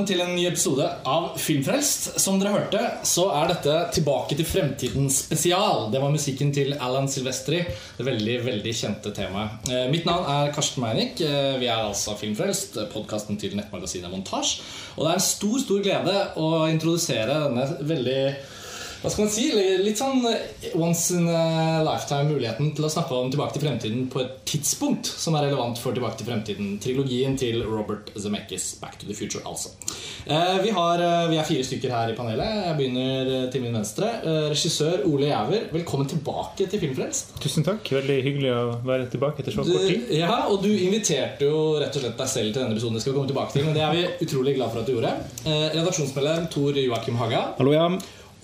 velkommen til en ny episode av Filmfrelst. Som dere hørte, så er dette Tilbake til fremtiden spesial. Det var musikken til Alan Silvestri. Det veldig, veldig kjente temaet. Eh, mitt navn er Karsten Meinick. Eh, vi er altså Filmfrelst, podkasten til nettmagasinet Montasj. Og det er en stor, stor glede å introdusere denne veldig hva skal man si, litt sånn once in a lifetime-muligheten til å snakke om Tilbake til fremtiden på et tidspunkt som er relevant for Tilbake til fremtiden. Trilogien til Robert Zemeckis, Back to the Future, altså. Eh, vi, har, eh, vi er fire stykker her i panelet. Jeg begynner eh, til min venstre. Regissør Ole Jæver, velkommen tilbake til Filmfrelst. Tusen takk. Veldig hyggelig å være tilbake etter så kort tid. Ja, og du inviterte jo rett og slett deg selv til denne episoden. vi skal komme tilbake til, men det er vi utrolig glad for at du gjorde. Redaksjonsmedlem Tor Joakim Haga. Hallo, ja.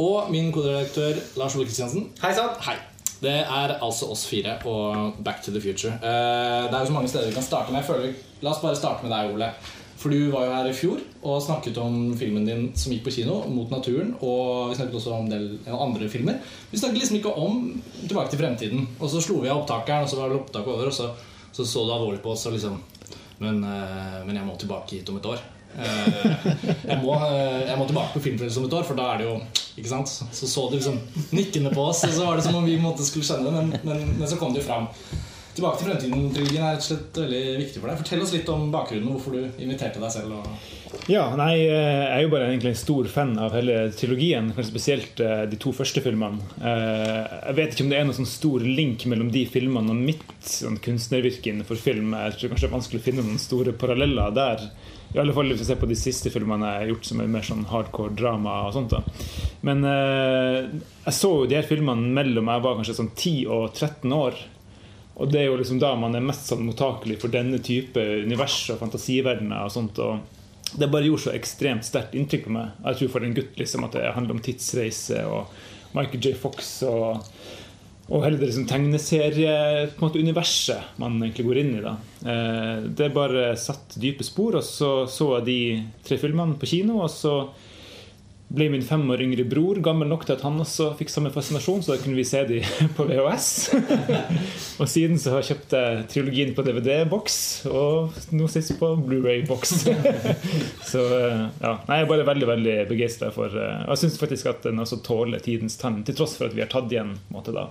Og min koderedaktør Lars Ole Kristiansen. Hei sann! Hei. Det er altså oss fire og Back to the Future. Eh, det er jo så mange steder vi kan starte med. Føler, la oss bare starte med deg, Ole. For du var jo her i fjor og snakket om filmen din som gikk på kino, 'Mot naturen'. Og vi snakket også om en del andre filmer. Vi snakket liksom ikke om 'Tilbake til fremtiden'. Og så slo vi av opptakeren, og så var det opptak over, og så så, så du alvorlig på oss og liksom men, men jeg må tilbake hit om et år. Eh, jeg må, eh, jeg må tilbake på Filmfrelst om et år, for da er det jo ikke sant? Så så du liksom nikkende på oss, og så var det som om vi måtte skulle skjønne det, men, men, men så kom det jo fram. Tilbake til fremtiden-trilogien er rett og slett veldig viktig for deg. Fortell oss litt om bakgrunnen, hvorfor du inviterte deg selv. Ja, nei, Jeg er jo bare egentlig en stor fan av hele trilogien, kanskje spesielt de to første filmene. Jeg vet ikke om det er noen sånn stor link mellom de filmene og mitt sånn, kunstnervirke innenfor film. Jeg tror kanskje det er vanskelig å finne noen store paralleller der. I alle fall hvis vi ser på de siste filmene jeg har gjort som er mer sånn hardcore drama. og sånt da. Men eh, jeg så jo de her filmene mellom jeg var kanskje sånn 10 og 13 år. Og det er jo liksom da man er mest sånn mottakelig for denne type univers og fantasiverdener. og sånt, og Det bare gjorde så ekstremt sterkt inntrykk på meg. Jeg tror for en gutt liksom at det handler om tidsreise og Michael J. Fox og og hele det liksom tegneserieuniverset man egentlig går inn i. da. Eh, det bare satt dype spor. Og så så jeg de tre filmene på kino. Og så ble min fem år yngre bror gammel nok til at han også fikk samme fascinasjon, så da kunne vi se de på VHS. og siden så har jeg kjøpt trilogien på DVD-boks, og nå sist på Blu-ray-boks. så eh, ja, Nei, jeg er bare veldig veldig begeistra for Og Jeg syns faktisk at den også tåler tidens tann, til tross for at vi har tatt igjen måte da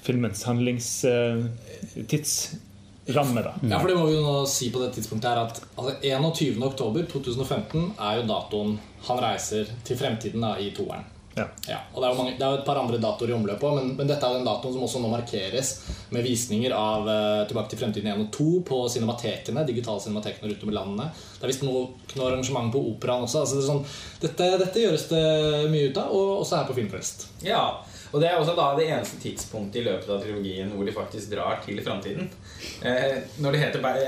filmens handlingstidsramme. da ja, for det må vi jo nå si på det tidspunktet her at altså, 21.10.2015 er jo datoen han reiser til fremtiden da, i toeren. Ja. Ja, og det er, jo mange, det er jo et par andre datoer i omløpet òg, men, men, dette er den datoen som også nå markeres med visninger av uh, Tilbake til fremtiden 1 og 2 på cinematekene, digitale cinematekene rundt om i landene. Det er visst noe, noe arrangement på Operaen også. Altså det sånn, dette, dette, gjøres det mye ut av, og også her på Filmfest. Ja, og Det er også da det eneste tidspunktet i løpet av trilogien hvor de faktisk drar til framtiden. Eh,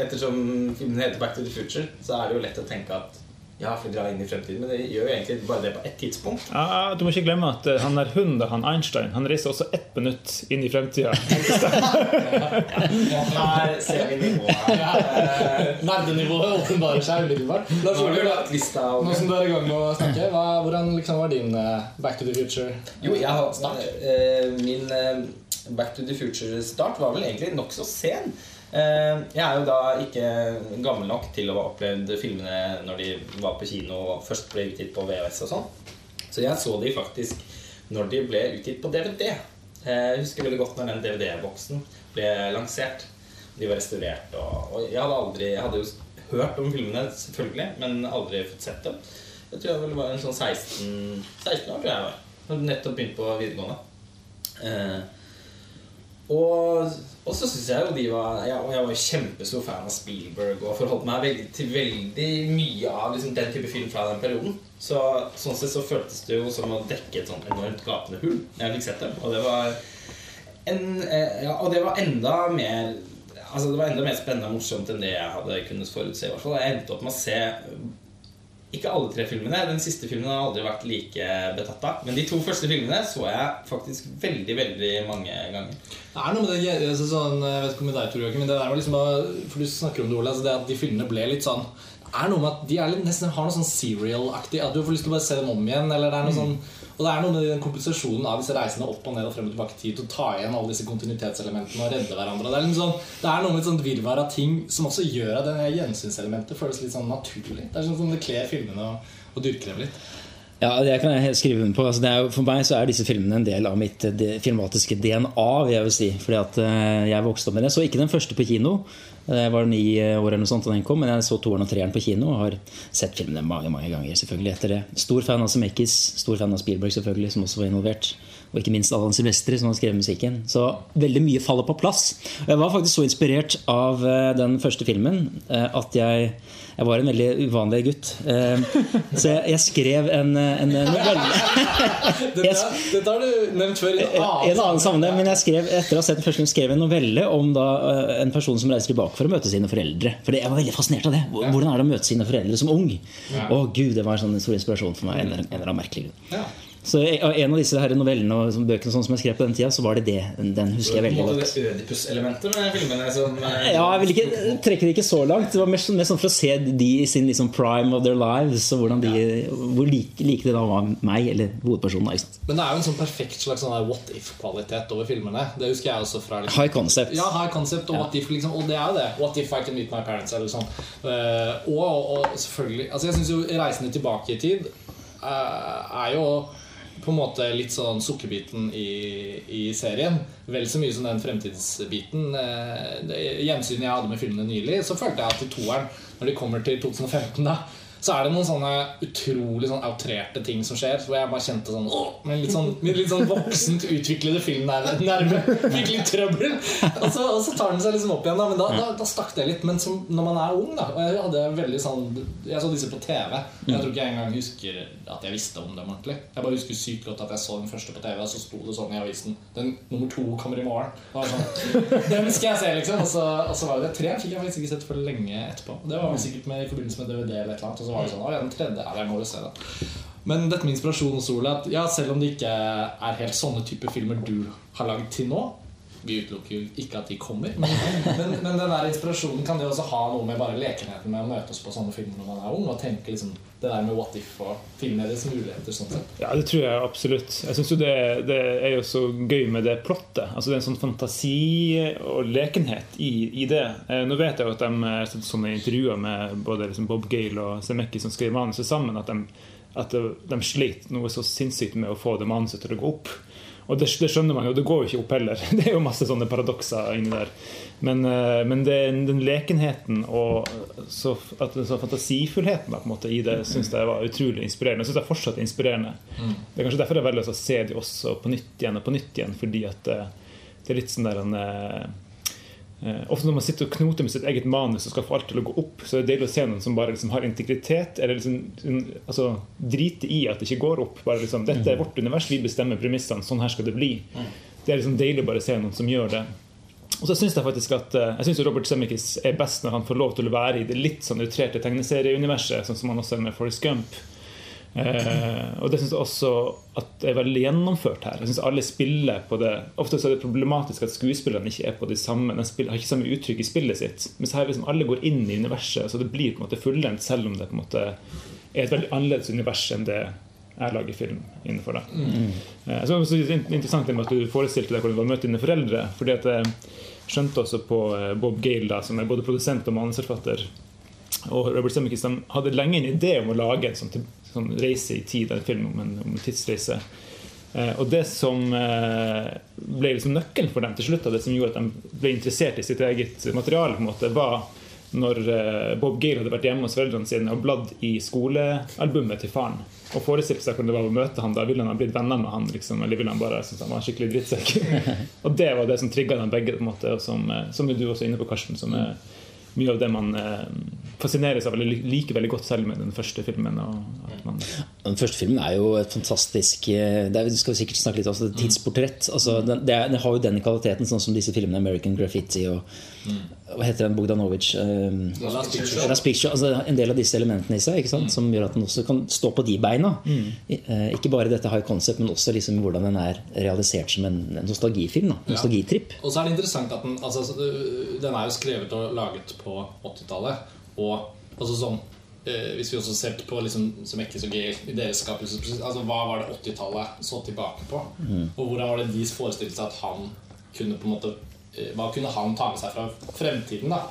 ettersom filmen heter Back to the Future, så er det jo lett å tenke at ja, for å dra inn i fremtiden, men det gjør jo egentlig bare det på ett tidspunkt. Ja, Du må ikke glemme at han der hunden, han Einstein, han reiser også ett minutt inn i fremtida. ja, her ser vi nivået. Ja, Nerdenivået åpenbarer seg umiddelbart. Nå som du er i gang med å snakke, hva, hvordan liksom var din uh, Back to the Future? Jo, jeg har snart. Uh, min uh, Back to the Future-start var vel egentlig nokså sen. Jeg er jo da ikke gammel nok til å ha opplevd filmene når de var på kino og først ble utgitt på VHS og sånn. Så jeg så de faktisk når de ble utgitt på DVD. Jeg husker veldig godt når den DVD-boksen ble lansert. De var restaurert. Og, jeg hadde aldri Jeg hadde jo hørt om filmene, selvfølgelig, men aldri fått sett dem. Jeg tror jeg vel var en sånn 16, 16 år. tror jeg var nettopp begynt på videregående. Eh, og, og, så syns jeg jo de var Jeg, jeg var jo kjempestor fan av Spielberg og forholdt meg veldig, til veldig mye av liksom, den type film fra den perioden. Så Sånn sett så føltes det jo som å dekke et sånt enormt gapende hull. Jeg fikk sett dem Og det var en, eh, ja, Og det var enda mer Altså Det var enda mer spennende og morsomt enn det jeg hadde kunnet forutse. i hvert fall Jeg endte opp med å se ikke alle tre filmene. Den siste filmen har aldri vært like betatt av. Men de to første filmene så jeg faktisk veldig veldig mange ganger. Det er noe med det altså sånn, Jeg vet ikke om det er, Tor men det der var liksom For du snakker om det, Ole. Altså det at de filmene ble litt sånn er noe med at De litt, nesten har noe sånn serial-aktig. At du får lyst til å bare se dem om igjen. Eller det er noe mm. sånn Og det er noe med den kompensasjonen av disse reisene opp og ned og frem og tilbake tid til å ta igjen alle disse kontinuitetselementene og redde hverandre. Det er, liksom sånn, det er noe med et sånt virvar av ting som også gjør at det gjensynselementet føles litt sånn naturlig. Det er sånn som det kler filmene å, å dyrke dem litt. Ja, det kan jeg skrive under på. Altså, jo, for meg så er disse filmene en del av mitt de, filmatiske DNA. vil jeg vil si, fordi at uh, jeg vokste opp med det. Så ikke den første på kino. Jeg var ni år eller noe sånt da den kom, men jeg så toeren og treeren på kino og har sett filmene mange mange ganger. selvfølgelig etter det. Stor fan av Zemeckis, stor fan av Spielberg, selvfølgelig, som også var involvert. Og ikke minst Allan Silvestri, som har skrevet musikken. Så veldig mye faller på plass. Og jeg var faktisk så inspirert av uh, den første filmen at jeg jeg var en veldig uvanlig gutt. Så jeg, jeg skrev en, en novelle. Dette har du nevnt før i en annen, en annen sammenheng. Men jeg skrev etter å ha sett den første skrev en novelle om da, en person som reiser tilbake for å møte sine foreldre. For jeg var veldig fascinert av det. Hvordan er det å møte sine foreldre som ung? Å Gud, Det var en sånn stor inspirasjon for meg. En eller annen merkelig grunn. Så En av disse her novellene og bøkene sånn som jeg skrev på den tida, så var det det. Den husker jeg veldig godt. Det Ødipus-elementet med filmene som eh, Ja, jeg vil ikke trekke det ikke så langt. Det var mer sånn, sånn for å se de i sin liksom prime of their lives, og de, hvor like, like det da var meg, eller hovedpersonen. Men det er jo en sånn perfekt slags sånn what if-kvalitet over filmene. Det husker jeg også fra liksom, High concept. Ja, high concept og ja. what if, liksom, og det er jo det. What if I can meet my parents? Eller sånn. Uh, og, og, selvfølgelig altså Jeg syns jo 'Reisende tilbake i tid' uh, er jo på en måte litt sånn sukkerbiten i, i, serien. Vel så mye som den fremtidsbiten. Eh, Gjensynet jeg hadde med filmene nylig, så følte jeg at i toeren, når de kommer til 2015, da så er det noen sånne utrolig sånn outrerte ting som skjer. Hvor jeg bare kjente sånn åh, Med litt sånn, med litt sånn voksent utviklede filmnerve. Fikk litt trøbbel. Og så, og så, tar den seg liksom opp igjen. Da. Men da, da, da stakk det litt. Men som, når man er ung, da Og jeg hadde veldig sånn Jeg så disse på TV. Jeg tror ikke jeg engang husker at jeg visste om dem ordentlig. Jeg bare husker sykt godt at jeg så den første på TV, og så sto det sånn i avisen Den nummer to kommer i morgen. Sånn, den skal jeg se, liksom. Og så, og så var det tre. Fikk jeg faktisk ikke sett for lenge etterpå. Det var sikkert med, i forbindelse med DVD eller et eller annet var det sånn den tredje ja, jeg må jo se, den. Men dette med inspirasjon hos Ole at ja, selv om det ikke er helt sånne typer filmer du har lagd til nå Vi utelukker jo ikke at de kommer, men, men, men, den der inspirasjonen kan jo også ha noe med bare lekenheten med å møtes på sånne filmer når man er ung, og tenke liksom det der med what if og filmmediets muligheter. sånn sett Ja, det tror jeg absolutt. Jeg synes jo det, det, er jo så gøy med det plottet. Altså Det er en sånn fantasi og lekenhet i, i det. Eh, nå vet jeg jo at de eh, sånne intervjuer med både liksom Bob Gale og Semekki som skrev manuset sammen, at de, at de sliter noe så sinnssykt med å få det manuset til å gå opp. Og det, det, skjønner man jo, det går jo ikke opp heller. Det er jo masse sånne paradokser inni der. Men, eh, men det, den lekenheten og så, at, så fantasifullheten da, måte, i det syns jeg var utrolig inspirerende. Jeg syns det er fortsatt inspirerende. Mm. Det er kanskje derfor jeg velger å se de også på nytt igjen og på nytt igjen. Fordi at det, eh, det er litt sånn der en Eh, ofte når man sitter og knoter med sitt eget manus og skal få alt til å gå opp, så er det deilig å se noen som bare liksom har integritet, eller liksom, altså, driter i at det ikke går opp. Bare liksom, 'Dette er vårt univers, vi bestemmer premissene. Sånn her skal det bli'. Det er liksom deilig å bare se noen som gjør det. Og så synes Jeg faktisk at eh, Jeg synes Robert Semikis er best når han får lov til å være i det litt sånn utrerte tegneserieuniverset, sånn som han også er med Forrest Gump. Eh, og det syns jeg også at det er veldig gjennomført her. Jeg synes alle spiller på det Ofte så er det problematisk at skuespillerne ikke er på de samme De spiller, har ikke samme uttrykk i spillet sitt. Mens her liksom alle går inn i universet, så det blir på en måte fullendt, selv om det på en måte er et veldig annerledes univers enn det jeg lager film innenfor. det mm. Eh, så det er interessant at du forestilte deg hvordan det var å møte dine foreldre. fordi at jeg skjønte også på eh, Bob Gale, da, som er både produsent og manusforfatter, og Robert Zemeckis hadde lenge en idé om å lage en sånn sånn reise i tid, en film om en, om en tidsreise. Eh, og det som eh, ble liksom nøkkelen for dem til slutt, og det som gjorde at de ble interessert i sitt eget materiale, på en måte, var når eh, Bob Gale hadde vært hjemme hos foreldrene sine og bladd i skolealbumet til faren. Og forestilte seg hvordan det var å møte han Da ville han ha blitt venner med han, liksom, eller ville han bare synes han var en skikkelig drittsekk. og det var det som trigga dem begge, på en måte, og som, eh, som du også er inne på, Karsten. som er mye av det man eh, fascineres av eller liker veldig godt selv med den første filmen. den første filmen er jo et fantastisk eh, det er, skal vi sikkert snakke litt om, et tidsportrett. Altså, den, det, er, det, har jo den kvaliteten, sånn som disse filmene 'American Graffiti' og hva heter den Bogdanovic? Um, Last Picture. Altså, en del av disse elementene i seg mm. som gjør at den også kan stå på de beina. Mm. Uh, ikke bare dette high concept, men også liksom hvordan den er realisert som en, en nostalgifilm. Da. Nostalgitripp. Ja. Og så er det interessant at den, altså, den er jo skrevet og laget på 80-tallet. Og altså sånn eh, Hvis vi også ser på liksom, som ikke så gøy i deres skapelsesprosess altså, Hva var det 80-tallet så tilbake på? Og hvordan var det de forestilte seg at han kunne på en måte eh, Hva kunne han ta med seg fra fremtiden? da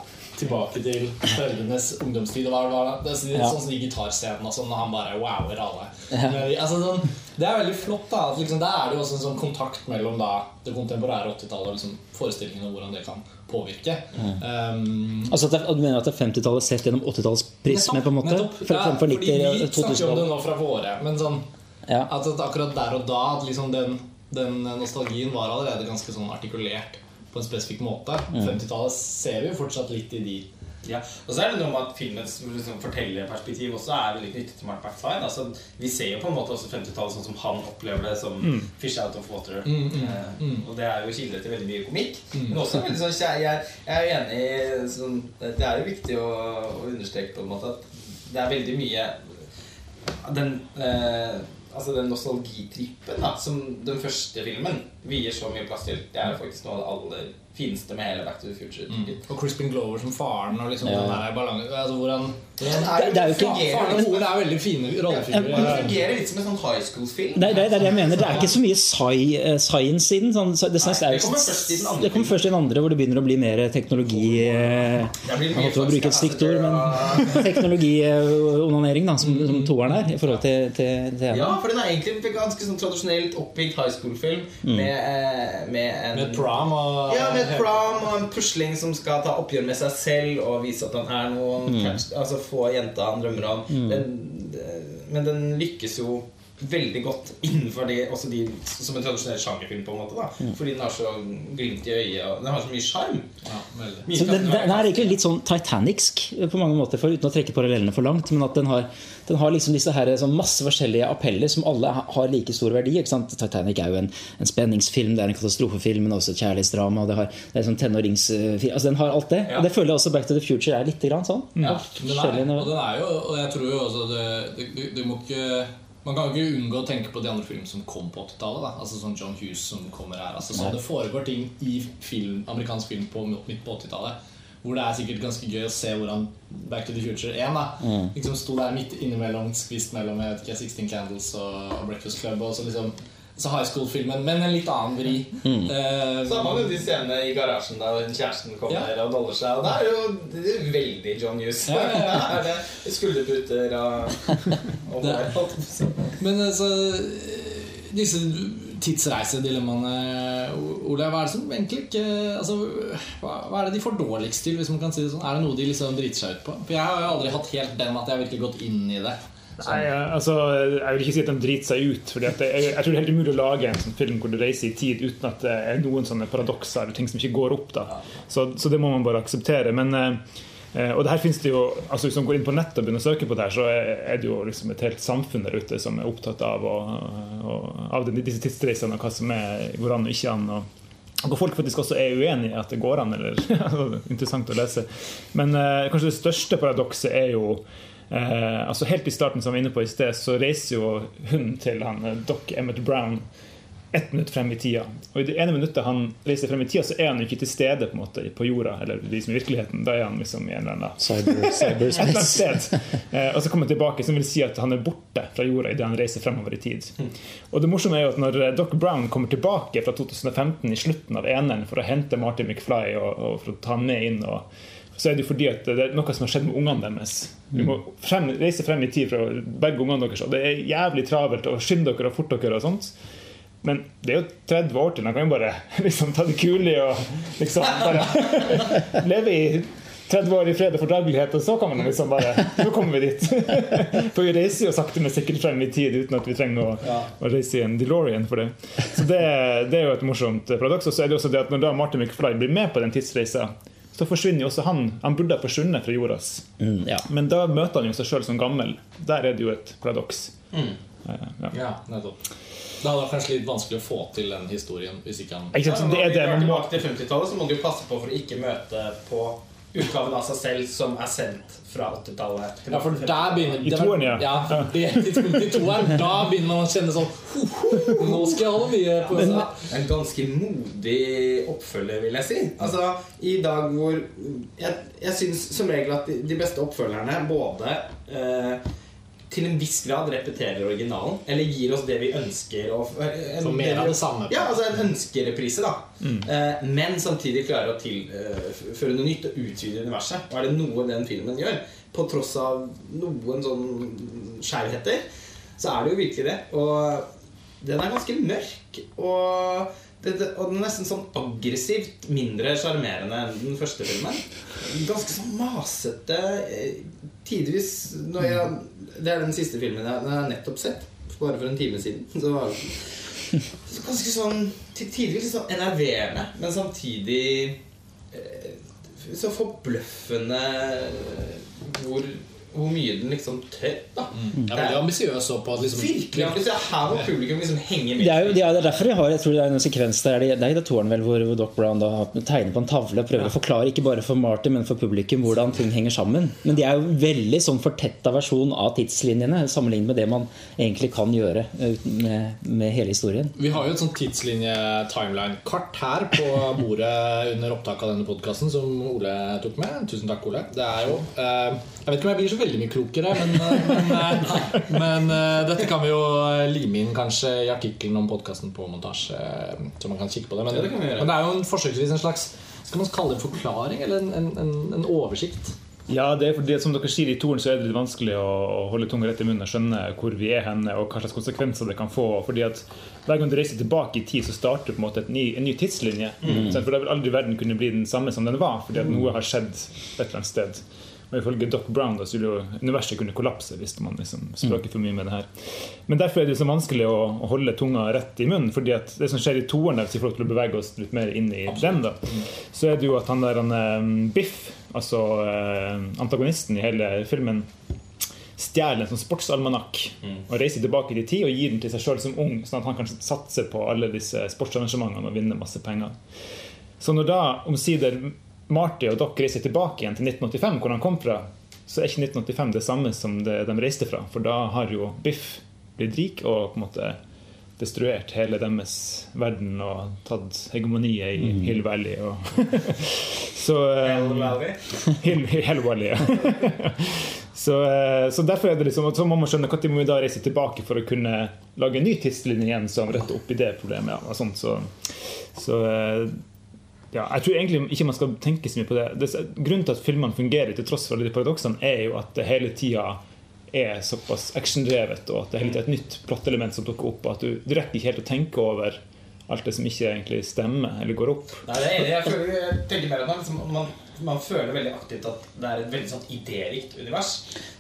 Tilbake til foreldrenes ungdomstid. Og hva hva, det, er sånn, Ja. sånn som de gitarscenene og sånn, når han bare wower alle. Men, altså, sånn, det er veldig flott. da at liksom, Der er det jo også en sånn kontakt mellom da, det kontemporære 80-tallet og liksom, forestillingen om hvordan det kan påvirke. Um, Altså det, Du mener at det er 50-tallet sett gjennom 80-tallets prisme? på en måte? nettopp. For, Ja, fordi vi snakker om det nå fra våre, men sånn ja. at, at akkurat der og da at liksom den, den nostalgien var allerede ganske sånn artikulert på en spesifikk måte. 50-tallet ser vi jo fortsatt litt i de Ja. Og så er det noe med at filmens liksom, fortellerperspektiv også er veldig knyttet til Mark McFine. Altså, vi ser jo på en måte også 50-tallet sånn som han opplever det som fish out of water. Eh, og det er jo kilde til veldig mye komikk. Men også veldig sånn jeg, jeg, jeg er jo enig i sånn, Det er jo viktig å, å understreke på en måte at det er veldig mye den eh, Altså den nostalgitrippen da som den første filmen vier så mye plass til. Det er jo faktisk noe av det aller fineste med hele Back to the Future. Og Crispin Glover som faren og liksom Ja. den der balangen altså, hvordan, hvordan er Det- det er jo ikke- Faren og moren er veldig fine Den Det fungerer litt som en sånn high school-film. Det, er- det, er det jeg mener. Det er ikke så mye sci, eh, science i den. Sånn, så det, Nei, det kommer først i den andre det kommer først i den andre, hvor det begynner å bli mer teknologi... eh, Det Jeg å bruke et stygt ord, men teknologionanering, da, som, som toeren er, i forhold til, til, til Ja, for den er egentlig en ganske sånn tradisjonelt oppgitt high school-film med, eh, med en Med prom og Ja, med et prom og en pusling som skal ta oppgjør med seg selv og vise at han er noen Mm. Altså få jenta han drømmer om. Den, men den lykkes jo veldig godt innenfor det, også de, som en tradisjonell sjangerfilm. på en måte da Fordi den har så glimt i øyet og den har så mye sjarm. Ja, den, den er egentlig litt sånn titanicsk på mange måter, for uten å trekke parallellene for langt. Men at den har, den har liksom disse her, sånn masse forskjellige appeller som alle har like stor verdi. Ikke sant? Titanic er jo en, en spenningsfilm, det er en katastrofefilm, men også et kjærlighetsdrama. Det, har, det er sånn tenåringsfilm altså Den har alt det. Ja. Og det føler jeg også Back to the Future er litt grann sånn. Ja, den er, og den er jo Og jeg tror jo også det, det, det må ikke man kan jo ikke unngå å tenke på de andre filmene som kom på 80-tallet. Altså sånn John Hughes som kommer her. Altså sånn Det foregår ting i film, amerikansk film på, midt på 80-tallet. Hvor det er sikkert ganske gøy å se hvordan Back to the Future 1 da, liksom sto der midt innimellom, skvist mellom jeg vet ikke, 16 Candles og, og Breakfast Club. Og så liksom så high school-filmen, men en litt annen vri. Eh, Så har man jo de scenene i garasjen der kjæresten kommer Ja. og doller seg. Og det er jo det er veldig John Hughes. Ja, ja, ja. Er det skulderputer og, og Det-. Men altså Disse tidsreisedilemmaene, Ole, hva er det som egentlig ikke altså, hva, hva er det de får dårligst til, hvis man kan si det sånn? Er det noe de liksom driter seg ut på? For jeg har jo aldri hatt helt den at jeg har virkelig gått inn i det. Nei, altså, Jeg vil ikke si at de driter seg ut. Fordi jeg, jeg tror det er helt umulig å lage en sånn film hvor du reiser i tid uten at det er noen sånne paradokser eller ting som ikke går opp. da Så, så det må man bare akseptere. Men eh, og det her finnes det jo altså Hvis man går inn på nettet og begynner å søke på det her, så er det jo liksom et helt samfunn der ute som er opptatt av, og, og, av disse tidsreisene og hva som er, går an og ikke an. og hvor folk faktisk også er uenig i at det går an. eller Interessant å lese. Men eh, kanskje det største paradokset er jo eh, altså Helt i starten som vi var inne på i sted, så reiser jo hun til han, eh, Doc Emmett Brown ett minutt frem i tida. Og i det ene minuttet han reiser frem i tida, så er han jo ikke til stede på en måte på jorda. eller liksom i virkeligheten. Da er han liksom i en eller annen Cyber, et eller annet cyberspace. sted. Eh, og så kommer han tilbake, som vil si at han er borte fra jorda idet han reiser fremover i tid. Og det morsomme er jo at når eh, Doc Brown kommer tilbake fra 2015 i slutten av eneren for å hente Martin McFly og, og for å ta han med inn og så er det jo fordi at det er noe som har skjedd med ungene deres. Vi må frem, reise frem i tid fra begge ungene deres. Og det er jævlig travelt, og skynd dere og fort dere og sånt. Men det er jo 30 år til. Man kan jo bare liksom ta det kulig og liksom bare leve i 30 år i fred og fordragelighet, og så kan man liksom bare Nå kommer vi dit. For vi reiser jo sakte, men sikkert frem i tid uten at vi trenger å, å reise i en DeLorean for det. Så det, det er jo et morsomt paradoks. Og så er det også det at når da Martin McFly blir med på den tidsreisa, så forsvinner jo også han. Han burde ha forsvunnet fra jordas. Mm, ja. Men da møter han jo seg sjøl som gammel. Der er det jo et paradoks. Eh, Ja. Ja, nettopp. Det hadde vært kanskje litt vanskelig å få til den historien hvis ikke han Ikke sant? Så det er det man må tilbake til 50-tallet, så må du passe på for å ikke møte på utgaven av seg selv som er sendt fra 80-tallet. Ja, for der begynner I toeren, ja. ja. det tidspunktet i toeren, Da begynner man å kjenne sånn ho, ho, Nå skal jeg holde mye på seg. en ganske modig oppfølger, vil jeg si. Altså, I dag hvor Jeg, jeg syns som regel at de, de beste oppfølgerne både eh, til en viss grad repeterer originalen, eller gir oss det vi ønsker. Og, eh, en, Så mer av det samme. Ja, altså en ønskereprise, da. Eh, men samtidig klarer å tilføre noe nytt og utvide universet. Og er det noe den filmen gjør, på tross av noen sånn skjevheter, så er det jo virkelig det. Og den er ganske mørk. Og, det, det, og den er nesten sånn aggressivt mindre sjarmerende enn den første filmen. Ganske sånn masete. Eh, Tidvis når jeg, Det er den siste filmen jeg, jeg har nettopp sett. Bare for en time siden. Så var det så ganske sånn tidvis litt sånn enerverende, men samtidig eh, så forbløffende hvor, hvor mye den liksom tør, da. Jeg er veldig ambisiøs på at liksom Virkelig ambisiøs. Her må publikum liksom henge med. Det er jo det er derfor jeg har Jeg tror det er en sekvens der Det er i det toeren vel hvor, hvor Doc Brown da tegner på en tavle og prøver å forklare ikke bare for Martin, men for publikum hvordan ting henger sammen. Men de er jo veldig sånn fortetta versjon av tidslinjene sammenlignet med det man egentlig kan gjøre eh, med, med hele historien. Vi har jo et sånt tidslinje-timeline-kart her på bordet under opptak av denne podkasten som Ole tok med. Tusen takk, Ole. Det er jo eh, Jeg vet ikke om jeg blir så veldig mye klokere, men, eh, men, eh, men eh, dette kan vi jo lime inn kanskje i artikkelen om podkasten på montasje, så man kan kikke på det. Men, Ja, det kan vi gjøre. men det er jo en forsøksvis en slags Skal man kalle det en forklaring eller en, en, en, en oversikt? Ja, det er fordi som dere sier i toren, så er det litt vanskelig å å holde tunga rett i munnen og skjønne hvor vi er henne, og hva slags konsekvenser det kan få. fordi at Hver gang du reiser tilbake i tid, så starter på en måte et ny, en ny tidslinje. Mm. For da vil aldri verden kunne bli den samme som den var, fordi at noe har skjedd et eller annet sted. Og Ifølge Doc Brown da, jo universet kunne kollapse hvis man liksom spøker for mye med det her. Men derfor er det så vanskelig å, å holde tunga rett i munnen. fordi at det som skjer i toeren, hvis vi får lov til å bevege oss litt mer inn i den, da, så er det jo at han der han, eh, Biff, altså eh, antagonisten i hele filmen, stjeler en sånn sportsalmanakk og reiser tilbake i tid og gir den til seg sjøl som ung, sånn at han kan satse på alle disse sportsarrangementene og vinne masse penger. Så når da omsider Marty og Doc reiser tilbake igjen til 1985, hvor han kom fra, så er ikke 1985 det samme som det de reiste fra. For da har jo Biff blitt rik og på en måte destruert hele deres verden og tatt hegemoniet i Hill Valley. Og så, Hell um, Valley. Hill, Valley, ja. så, eh, så derfor er det liksom Så må man skjønne når må vi da reise tilbake for å kunne lage en ny tidslinje igjen som retter opp i det problemet. Ja, og sånt, så, så eh, ja, jeg tror egentlig ikke man skal tenke så mye på det. grunnen til at filmene fungerer til tross for alle de paradoksene, er jo at det hele tida er såpass actiondrevet, og at det hele tida er et nytt plottelement som dukker opp. og At du, du rekker ikke helt å tenke over alt det som ikke egentlig stemmer eller går opp. Nei, det er enig. Jeg, føler, jeg tenker mer at liksom, man, man føler veldig aktivt at det er et veldig sånn idérikt univers.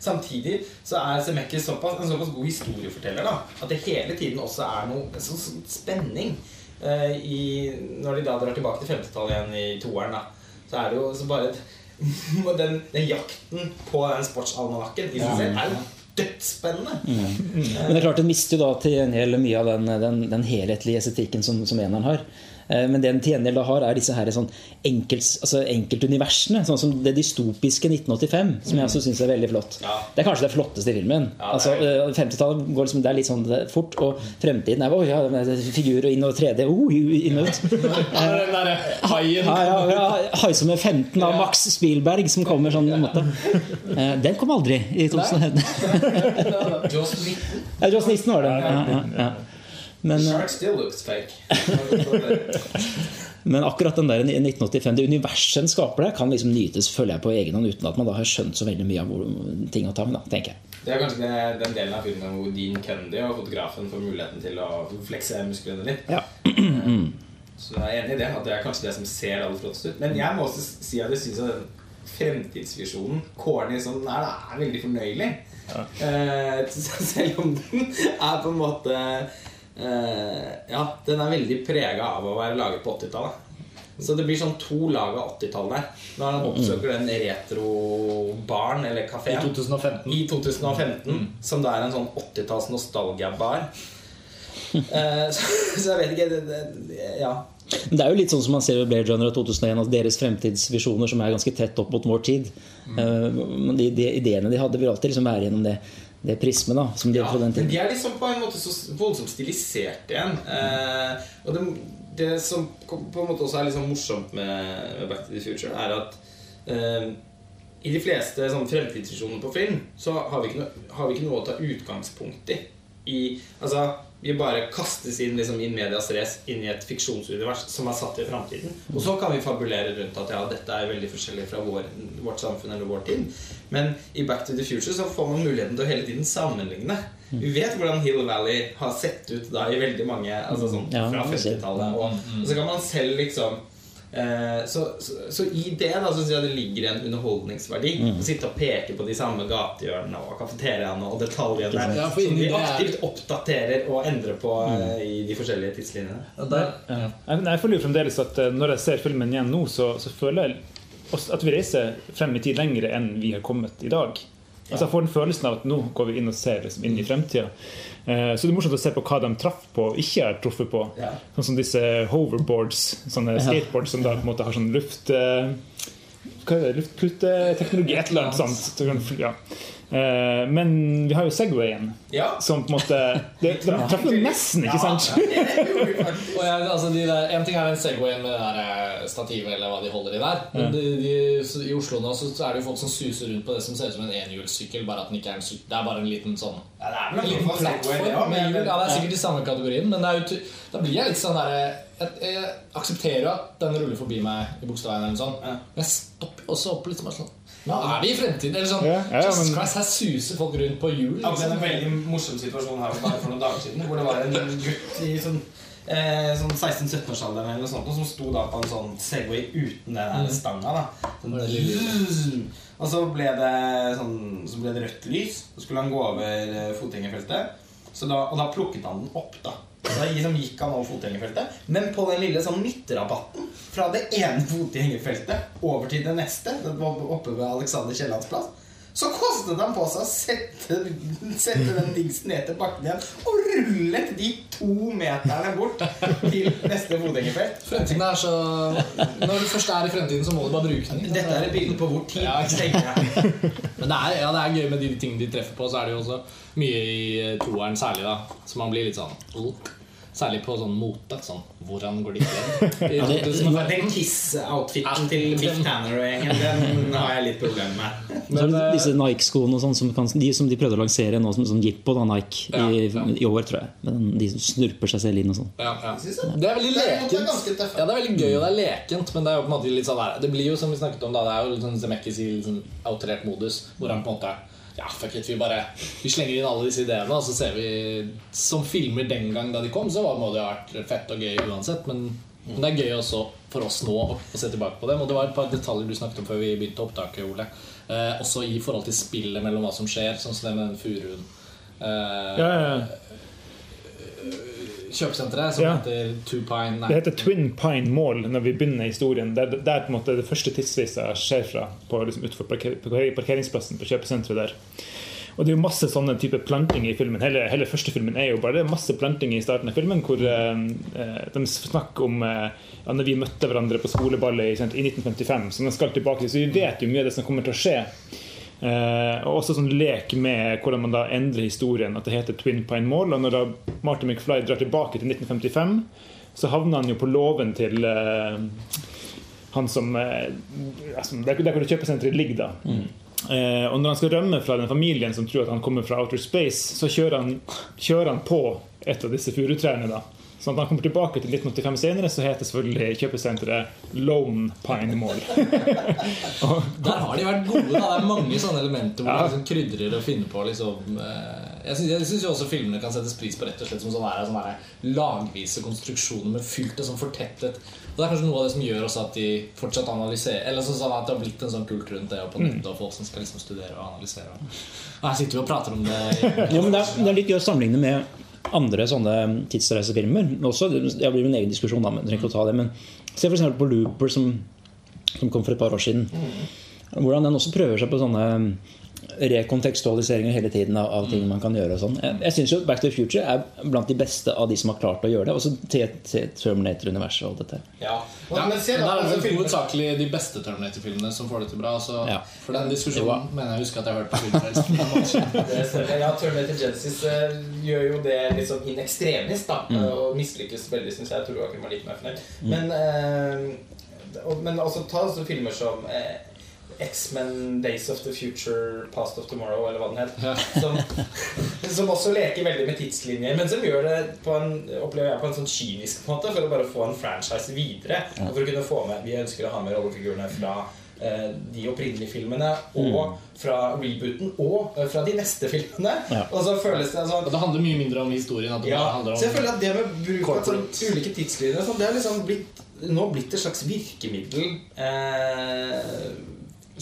Samtidig så er Zemeckis såpass, en såpass god historieforteller da, at det hele tiden også er noe sånn, sånn spenning. Eh, i, når de da drar tilbake til 50-tallet igjen i toeren, da, så er det jo så bare den, den jakten på den sportsalmanakken i seg selv er jo dødsspennende. Men det er klart den mister jo da til en hel mye av den, den, den helhetlige estetikken som, som eneren har. Eh, Men det en til gjengjeld har, er disse her sånn enkelt, altså enkeltuniversene. Sånn som det dystopiske 1985, som jeg også syns er veldig flott. Ja. Det er kanskje det flotteste i filmen. Ja, altså, er eh, 50-tallet går liksom, det er litt sånn fort, og fremtiden er oh, ja, er figurer inn og 3D oh, inn og ut. Den derre haien Ja, ja, ja, Haisommer 15 av Max Spielberg som kommer sånn måte. Eh, Den kom aldri i 2011. Joss Whedon. Ja, Joss Nissen var det. Ja, ja, ja. Men, eh, men akkurat den der 1985, det universet en skaper der, kan liksom nytes føler jeg på egen hånd uten at man da har skjønt så veldig mye av hvor- ting og tang. da, tenker jeg. Det er kanskje den delen av filmen hvor Dean Cundy og fotografen får muligheten til å flekse musklene litt. Ja. Så jeg er enig i det, at det er kanskje det som ser aller flottest ut. Men jeg må også si at jeg syns den fremtidsvisjonen, corny som den er, er veldig fornøyelig. Ja. selv om den er på en måte eh, Ja, den er veldig prega av å være laget på 80-tallet. Så det blir sånn to lag av 80-tall der. Når han oppsøker den retro-baren eller i 2015. i 2015, som da er en sånn 80-talls nostalgia-bar. Eh, så, så jeg vet ikke det, det, Ja. Det er jo litt sånn som man ser ved Blair Runner og 2001, at deres fremtidsvisjoner som er ganske tett opp mot vår tid. Mm. Uh, De, de ideene de hadde, vil alltid liksom være gjennom det det prismet da, som de Ja, fra den men de er liksom på en måte så voldsomt stilisert igjen. Eh, og det, det som på en måte også er sånn morsomt med, med Back to the Future, er at eh, i de fleste sånn fremtidsvisjoner på film så har vi, ikke noe, har vi ikke noe å ta utgangspunkt i. I, altså, vi bare kastes inn liksom, in medias race inn i et fiksjonsunivers som er satt i framtiden. Og så kan vi fabulere rundt at ja, dette er veldig forskjellig fra vår, vårt samfunn eller vår tid. Men i Back to the Future så får man muligheten til å hele tiden sammenligne. Vi vet hvordan Hill Valley har sett ut da i veldig mange altså sånn, fra 50-tallet. Og, og så kan man selv liksom eh, så, så, så i det da så synes jeg det ligger en underholdningsverdi. Å sitte og peke på de samme gatehjørnene og kafeteriaene og detaljene Ja, som er- aktivt oppdaterer og endrer på eh, i de forskjellige tidslinjene. Der, Ja. Jeg, jeg føler jo fremdeles at eh, når jeg ser filmen igjen nå, så, så føler jeg at vi reiser frem i tid lenger enn vi har kommet i dag. Altså Jeg får den følelsen av at nå går vi inn og ser liksom inn i fremtida. Eh, så det er morsomt å se på hva de traff på og ikke har truffet på. Ja. Sånn som disse hoverboards, sånne skateboards som da på en måte har sånn luft... eh, er det, et eller annet sånt. Ja. Eh, men vi har jo Segwayen, Ja. som på en måte det, De traff jo nesten, ikke sant? Ja. Og jeg, altså de der, en ting er den Segwayen med det der eh, stativet eller hva de holder i der. Men de, de, I Oslo nå så er det jo folk som suser rundt på det som ser ut som en enhjulssykkel. Bare at den ikke er en sykkel. Det er bare en liten sånn Ja, det er En liten plattform også, med men- hjul. Ja, det er sikkert i samme kategorien, men det er jo, da blir jeg litt sånn derre jeg, jeg aksepterer jo at den ruller forbi meg i bokstaven eller noe sånt. Ja. men jeg stopper også opp litt sånn sånn, Nå er vi i fremtiden. Eller sånn Ja, ja, ja, men- Christ, her suser folk rundt på hjul. Det opplevde en Liksom. veldig morsom situasjon her for, for noen dager siden. Hvor det var en gutt i sånn, eh, sånn 16-17-årsalderen eller noe sånt, som sto da på en sånn Segway uten den der stanga. da sånn, det lille- Og så ble det sånn Så ble det rødt lys. Så skulle han gå over eh, fotgjengerfeltet. Da, og da plukket han den opp, da. Da liksom gikk han over fotgjengerfeltet. Men på den lille sånn midtrabatten fra det ene fotgjengerfeltet over til det neste, det var oppe ved Alexander Kiellands plass, så kostet han på seg å sette, sette den dingsen ned til bakken igjen og rullet de to meterne bort til neste fotgjengerfelt. Fremtiden er så Når du først er i fremtiden, så må du bare bruke den. Dette er et bilde på hvor tid Ja. Men det er, ja, det er gøy med de tingene de treffer på. Så er det jo også mye i toeren særlig, da. Så man blir litt sånn. Særlig på sånn mote. Sånn Hvordan går de kledd? ja, Den Kiss-outfiten til Biff Tanner og gjengen, den har jeg litt problemer med. Så er det disse Nike-skoene og sånn som, de som de prøvde å lansere nå som sånn Jippo da, Nike i, Ja, ja. i år, tror jeg. Men de snurper seg selv inn og sånn. Ja, ja. Det er veldig er- er lekent. Ja, det er veldig gøy og det er lekent, men det er jo på en måte litt sånn der Det blir jo som vi snakket om da, det er jo litt sånn Zemeckis i litt sånn outrert modus, hvor han på en måte Ja, fuck it, vi bare Vi slenger inn alle disse ideene, og så ser vi Som filmer den gang da de kom, så var- det vært fett og gøy uansett, men men det er gøy også for oss nå å se tilbake på dem. Og det var et par detaljer du snakket om før vi begynte opptaket, Ole. Eh, også i forhold til spillet mellom hva som skjer, sånn som det med den furuen. Eh, Ja, ja, ja. Kjøpesenteret som Ja. heter Two Pine nei, Det heter Twin Pine Mall når vi begynner historien. Det er på en måte det første tidsvisa skjer fra. På, liksom, utenfor parker, parker- parkeringsplassen på kjøpesenteret der. Og det er jo masse sånne type planting i filmen. Hele, hele første filmen er jo bare det er masse planting i starten av filmen, hvor eh, eh, de snakker om eh, ja, når vi møtte hverandre på skoleballet i, i 1955. Så de skal tilbake så vi vet jo mye av det som kommer til å skje. Eh, og også sånn lek med hvordan man da endrer historien. At det heter Twin Pine Mall. Og når da Martin McFly drar tilbake til 1955, så havner han jo på låven til eh, han som eh, altså, Der der hvor kjøpesenteret ligger, da. Eh, og når han skal rømme fra den familien som tror at han kommer fra outer space, så kjører han, kjører han på et av disse furutrærne. da Sånn at når han kommer tilbake til 1985 senere, så heter selvfølgelig kjøpesenteret Lone Pine Mall. Der har de vært gode. da Det er mange sånne elementer hvor Ja. liksom krydrer og finner på. Liksom, eh, jeg syns- også filmene kan settes pris på rett og slett som sånne, sånne lagvise konstruksjoner med fylt og sånn fortettet. Og Det er kanskje noe av det som gjør også at de fortsatt analyserer Eller sånn sånn at det har blitt en sånn kult rundt det og på nettet og folk som skal liksom studere og analysere. Og her sitter vi og prater om det. Ja, men det, er, det er litt gøy å sammenligne med andre sånne tidsreisefilmer. Også, det blir min en egen diskusjon, da, men jeg trenger ikke å ta det. Men se f.eks. på Looper, som, som kom for et par år siden. Hvordan den også prøver seg på sånne rekontekstualiseringer hele tiden av, av ting man kan gjøre. og sånn. Jeg, jeg syns jo Back to the Future er blant de beste av de som har klart å gjøre det. Også til, til Terminator-universet og dette. Ja. Ja, men se da, det er altså, filmer- hovedsakelig de beste Terminator-filmene som får det til bra. Så Ja. For den diskusjonen var- mener jeg husker at jeg har hørt på Filmfrelst. Ja, Terminator Genesis eh, gjør jo det liksom in extremis, da. Mm. Og mislykkes veldig, syns jeg. Jeg tror Joakim var litt mer fornøyd. Men, eh, men også ta filmer som eh, X-Men, Days of the Future, Past of Tomorrow, eller hva den het. Ja. Som, som også leker veldig med tidslinjer, men som gjør det på en, opplever jeg, på en sånn kynisk måte for å bare få en franchise videre. Og for å kunne få med Vi ønsker å ha med rollefigurene fra eh, de opprinnelige filmene og fra rebooten og eh, fra de neste filmene. Ja. Og så føles det sånn Og det handler mye mindre om historien. At det ja, om så jeg føler at det med bruk av sånn, ulike tidslinjer sånn, Det har liksom blitt, nå blitt et slags virkemiddel eh,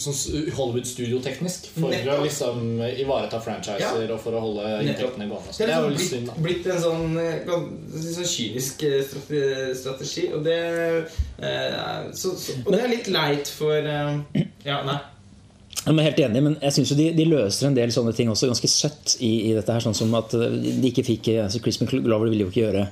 sånn Hollywood-studioteknisk for Nettopp. å liksom ivareta franchiser og for å holde inntektene gående. Det det er er liksom litt synd, blitt, da. blitt en sånn, eh, sånn kynisk eh, strategi. Og det eh, så, så, Og det er litt leit for eh, Ja, nei. Jeg er helt enig, men jeg synes jo de, de løser en del sånne ting også ganske søtt i, i dette her. Sånn som at eh, de ikke fikk eh, altså Chris McGlover ville jo ikke gjøre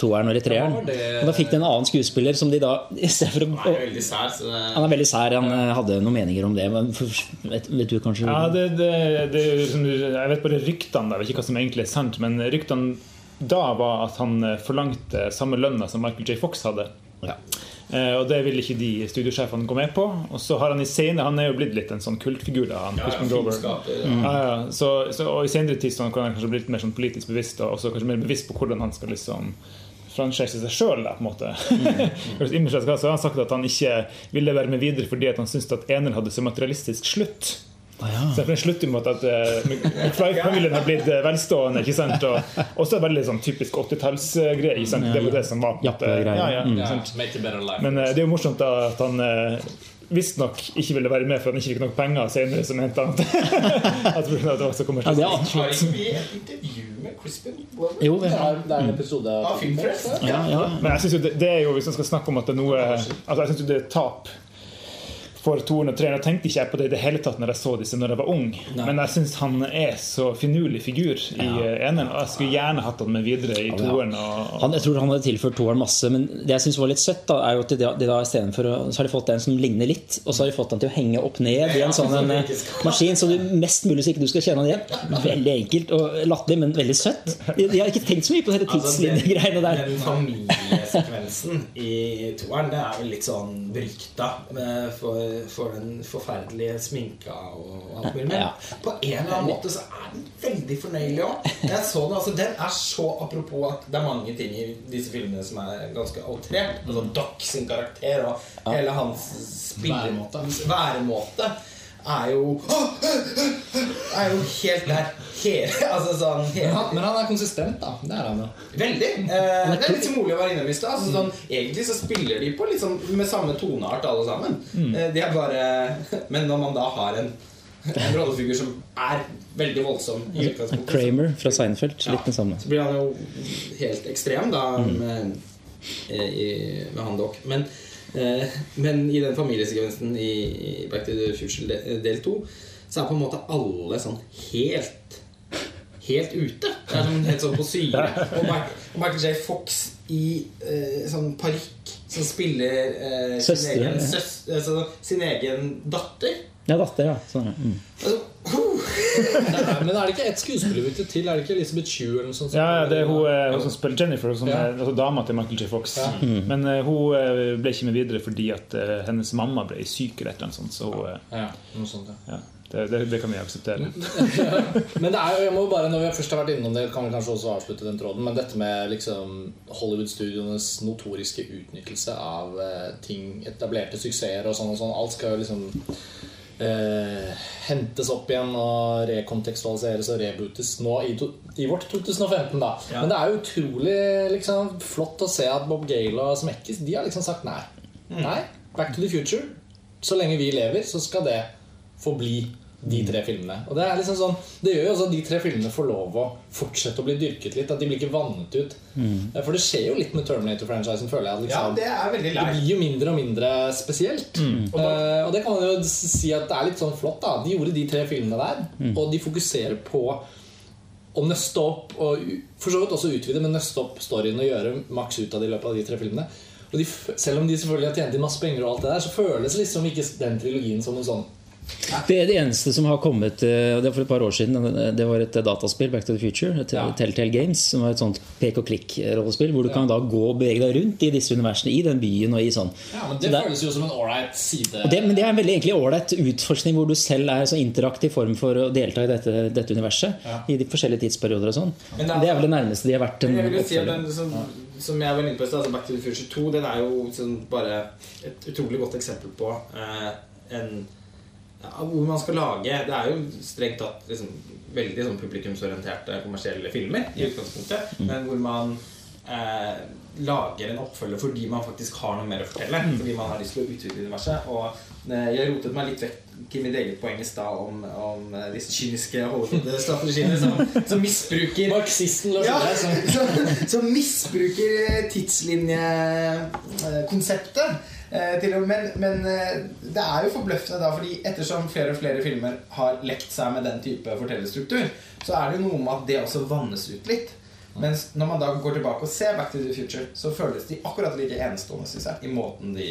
toeren eller treeren. Ja, det- Og da fikk de en annen skuespiller som de da for Han er veldig sær, så det Han er veldig sær. Han eh, hadde noen meninger om det. Men for, vet, vet du kanskje Ja, det, det, det, som jeg vet bare ryktene, jeg vet ikke hva som egentlig er sant. Men ryktene da var at han eh, forlangte samme lønna som Michael J. Fox hadde. Ja. Eh, og det ville ikke de studiosjefene gå med på. Og så har han i senere Han er jo blitt litt en sånn kultfigur. da han, ja, ja, filmskaper. Ja, ja. Så, så, og i senere tid kan han kanskje bli litt mer sånn politisk bevisst og også kanskje mer bevisst på hvordan han skal liksom franchise seg sjøl. Mm. så har han sagt at han ikke ville være med videre fordi at han syntes at eneren hadde så materialistisk slutt. Å, ja. Så det slutter med at uh, McFly-familien har blitt eh, velstående. ikke sant? Og også veldig sånn typisk 80-tallsgreie. ikke sant? Det var det som var på en måte- ja, ja, Mm. Ja. Men eh, det er jo morsomt da at han uh, visstnok ikke ville være med for han ikke fikk nok penger senere. som mente han at det var så Ja, det er et intervju med Crispin Jo, det er, det er en episode Av av Filmfrelst? ja, ja. Men jeg synes jo det, det er jo, hvis man skal snakke om at det er noe Altså jeg synes jo det er tap for toeren og treeren. Jeg tenkte ikke jeg på det i det hele tatt når jeg så disse når jeg var ung. Men jeg syns han er så finurlig figur i ja. eneren. Og jeg skulle gjerne hatt han med videre i ja. toeren. Og, Han, jeg tror han hadde tilført toeren masse, men det jeg synes var litt søtt, da, er jo at de, de da istedenfor Så har de fått en som ligner litt, og så har de fått han til å henge opp ned i en sånn en, eh, maskin, så du mest mulig så ikke du skal kjenne han igjen. Veldig enkelt og latterlig, men veldig søtt. De, de har ikke tenkt så mye på disse Altså, den, tidslinjegreiene der. den familiesekvensen i toeren, det er vel litt sånn berykta eh, for, for den forferdelige sminka og alt mulig. Men Ja. på en eller annen måte så er den veldig fornøyelig òg. Jeg så den, altså Den er så apropos at det er mange ting i disse filmene som er ganske outrert. Altså Doc sin karakter og hele hans Væremåte. væremåte er jo Er jo helt der. Hele, altså sånn Men hele, han, men han er konsistent, da. Det er han jo. Veldig. Eh, det er litt mulig å være innom i stad. Altså, sånn, egentlig så spiller de på liksom med samme toneart alle sammen. Eh, de er bare Men når man da har en, en rollefigur som er veldig voldsom utgangspunktet, Kramer fra Seinfeld. Litt den samme. så blir han jo helt ekstrem da med, eh, med han Doc. Men, men i den familiesekvensen i, i Back to the Future del 2 så er på en måte alle sånn helt Helt ute. Det er sånn, helt sånn på syre. Og Michael, J. Fox i eh, sånn parykk som spiller eh, sin, egen, søs, altså, sin egen datter. Ja, datter, ja. Sånn, ja. Mm. Nei. Men er det ikke ett skuespillerbytte til? Er det ikke Elisabeth Chew? eller noe sånt? ja, ja, det er hun, eh, hun som spiller Jennifer, som Ja. er altså dama til Michael J. Fox. Ja. Men uh, hun eh, ble ikke med videre fordi at uh, hennes mamma ble syk eller et eller annet sånt. Så uh, Ja, noe sånt, ja. ja, det, det, det kan vi akseptere. Men det er jo, jeg må bare, når vi først har vært innom det, kan vi kanskje også avslutte den tråden. Men dette med liksom Hollywood-studioenes notoriske utnyttelse av ting, etablerte suksesser og sånn og sånn. Alt skal jo liksom eh, hentes opp igjen og rekontekstualiseres og rebootes nå i, to, i vårt 2015. da Ja. Men det er jo utrolig liksom, flott å se at Bob Gale og Smekkis De har liksom sagt nei. Nei, Back to the future. Så lenge vi lever, så skal det forbli de tre filmene. Og Det er liksom sånn Det gjør jo også at de tre filmene får lov å fortsette å bli dyrket litt. At de blir ikke vannet ut. Mm. For det skjer jo litt med Terminator-franchisen, føler jeg. at Ja, Liksom, det er det blir jo mindre og mindre spesielt. Eh, og det kan man jo si at det er litt sånn flott. da De gjorde de tre filmene der, og de fokuserer på å nøste opp og for så vidt også utvide, men nøste opp storyen og gjøre maks ut av det i løpet av de tre filmene. Og de, selv om de selvfølgelig har tjent inn masse penger, og alt det der så føles liksom ikke den trilogien som en sånn Det, er det eneste som har kommet eh, Det for et par år siden. Det var et dataspill, Back to the Future. Et Ja. Telltale Games, som var et sånt pek og klikk-rollespill. Hvor du kan da gå og bevege deg rundt i disse universene i den byen og i sånn. Ja, men Det det- føles jo som en ålreit side. Det, men det er en veldig egentlig ålreit utforskning hvor du selv er så interaktiv form for å delta i dette, dette universet. Ja. I de forskjellige tidsperioder og sånn. Men det er- vel det nærmeste de har vært en si oppfølger. den som, som jeg var inne på i stad, altså Back to the Future 2, den er jo sånn bare et utrolig godt eksempel på eh, en ja, hvor man skal lage Det er jo strengt tatt liksom, veldig sånn publikumsorienterte kommersielle filmer i utgangspunktet, men hvor man eh, lager en oppfølger fordi man faktisk har noe mer å fortelle. Fordi man har lyst til å utvide universet. Og eh, jeg rotet meg litt vekk i mitt eget poeng i stad om, om eh, disse kyniske Hollywood-strategiene som, som misbruker Marxisten Lars ja, som, som misbruker tidslinjekonseptet. Eh, men, men eh, det er jo forbløffende da, fordi ettersom flere og flere filmer har lekt seg med den type fortellerstruktur, så er det jo noe med at det også vannes ut litt. Mens når man da går tilbake og ser Back to the Future, så føles de akkurat like enestående, synes jeg, i måten de,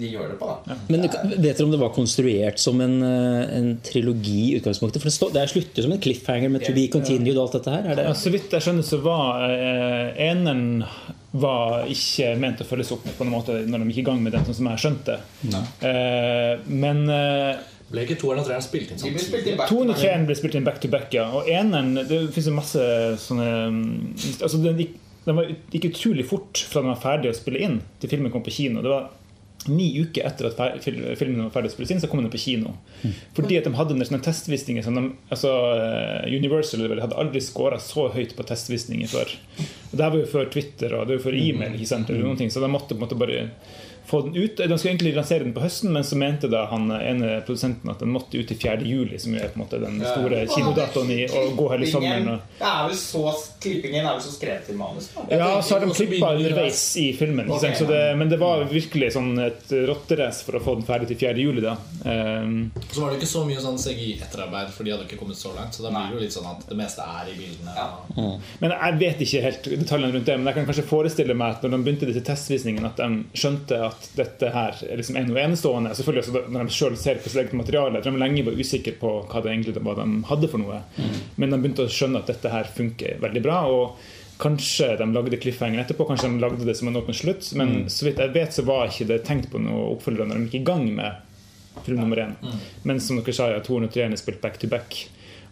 de gjør det på. da Men vet dere om det var konstruert som en, eh, en trilogi i utgangspunktet? For det, stå, det er slutter som en cliffhanger med 'to be continued' og alt dette her. Er det? Ja, så vidt jeg skjønner, så var eh, eneren var ikke ment å følges opp på noen måte når de gikk i gang med den, sånn som jeg skjønte. Eh, men eh, Ble ikke toeren og treeren spilt inn samtidig? 2 og 3 ble spilt inn back to back, ja. Og eneren Det fins jo masse sånne mm, Altså, den gikk, den var, gikk utrolig fort fra den var ferdig å spille inn, til filmen kom på kino. Det var Ni uker etter at filmen var ferdig å spilles inn, så kom den på kino. Fordi at de hadde en sånne testvisninger som de, altså, eh, Universal hadde aldri scora så høyt på testvisninger før. Det her var jo før Twitter og det var før e-mail, ikke sant, eller noen ting, så de måtte på en måte bare få den ut. De skulle egentlig lansere den på høsten, men så mente da han ene produsenten at den måtte ut til 4. juli, som jo er på en måte den store kinodatoen i å gå hele sommeren. Og, Det er vel så, klippingen er vel så skrevet til manus? da? ja, så har de klippa underveis i filmen. Okay, Så det, men det var virkelig sånn et rotterace for å få den ferdig til 4. juli. Da. Um, Så var det ikke så mye sånn CGI-etterarbeid, for de hadde ikke kommet så langt. Så da blir det jo litt sånn at det meste er i bildene. Ja. Men jeg vet ikke helt detaljene rundt det. Men jeg kan kanskje forestille meg at når de begynte disse testvisningene, at de skjønte at dette her er liksom er noe enestående. Selvfølgelig også Når de selv ser på sitt eget materiale. De lenge var usikre på hva egentlig var de hadde for noe. Men de begynte å skjønne at dette her funker veldig bra. og Kanskje de lagde cliffhanger etterpå, kanskje de lagde det som en åpen slutt. Men så vidt jeg vet, så var ikke det tenkt på noe oppfølger når de gikk i gang med film nummer én. Men som dere sa, ja, 203 er spilt back to back.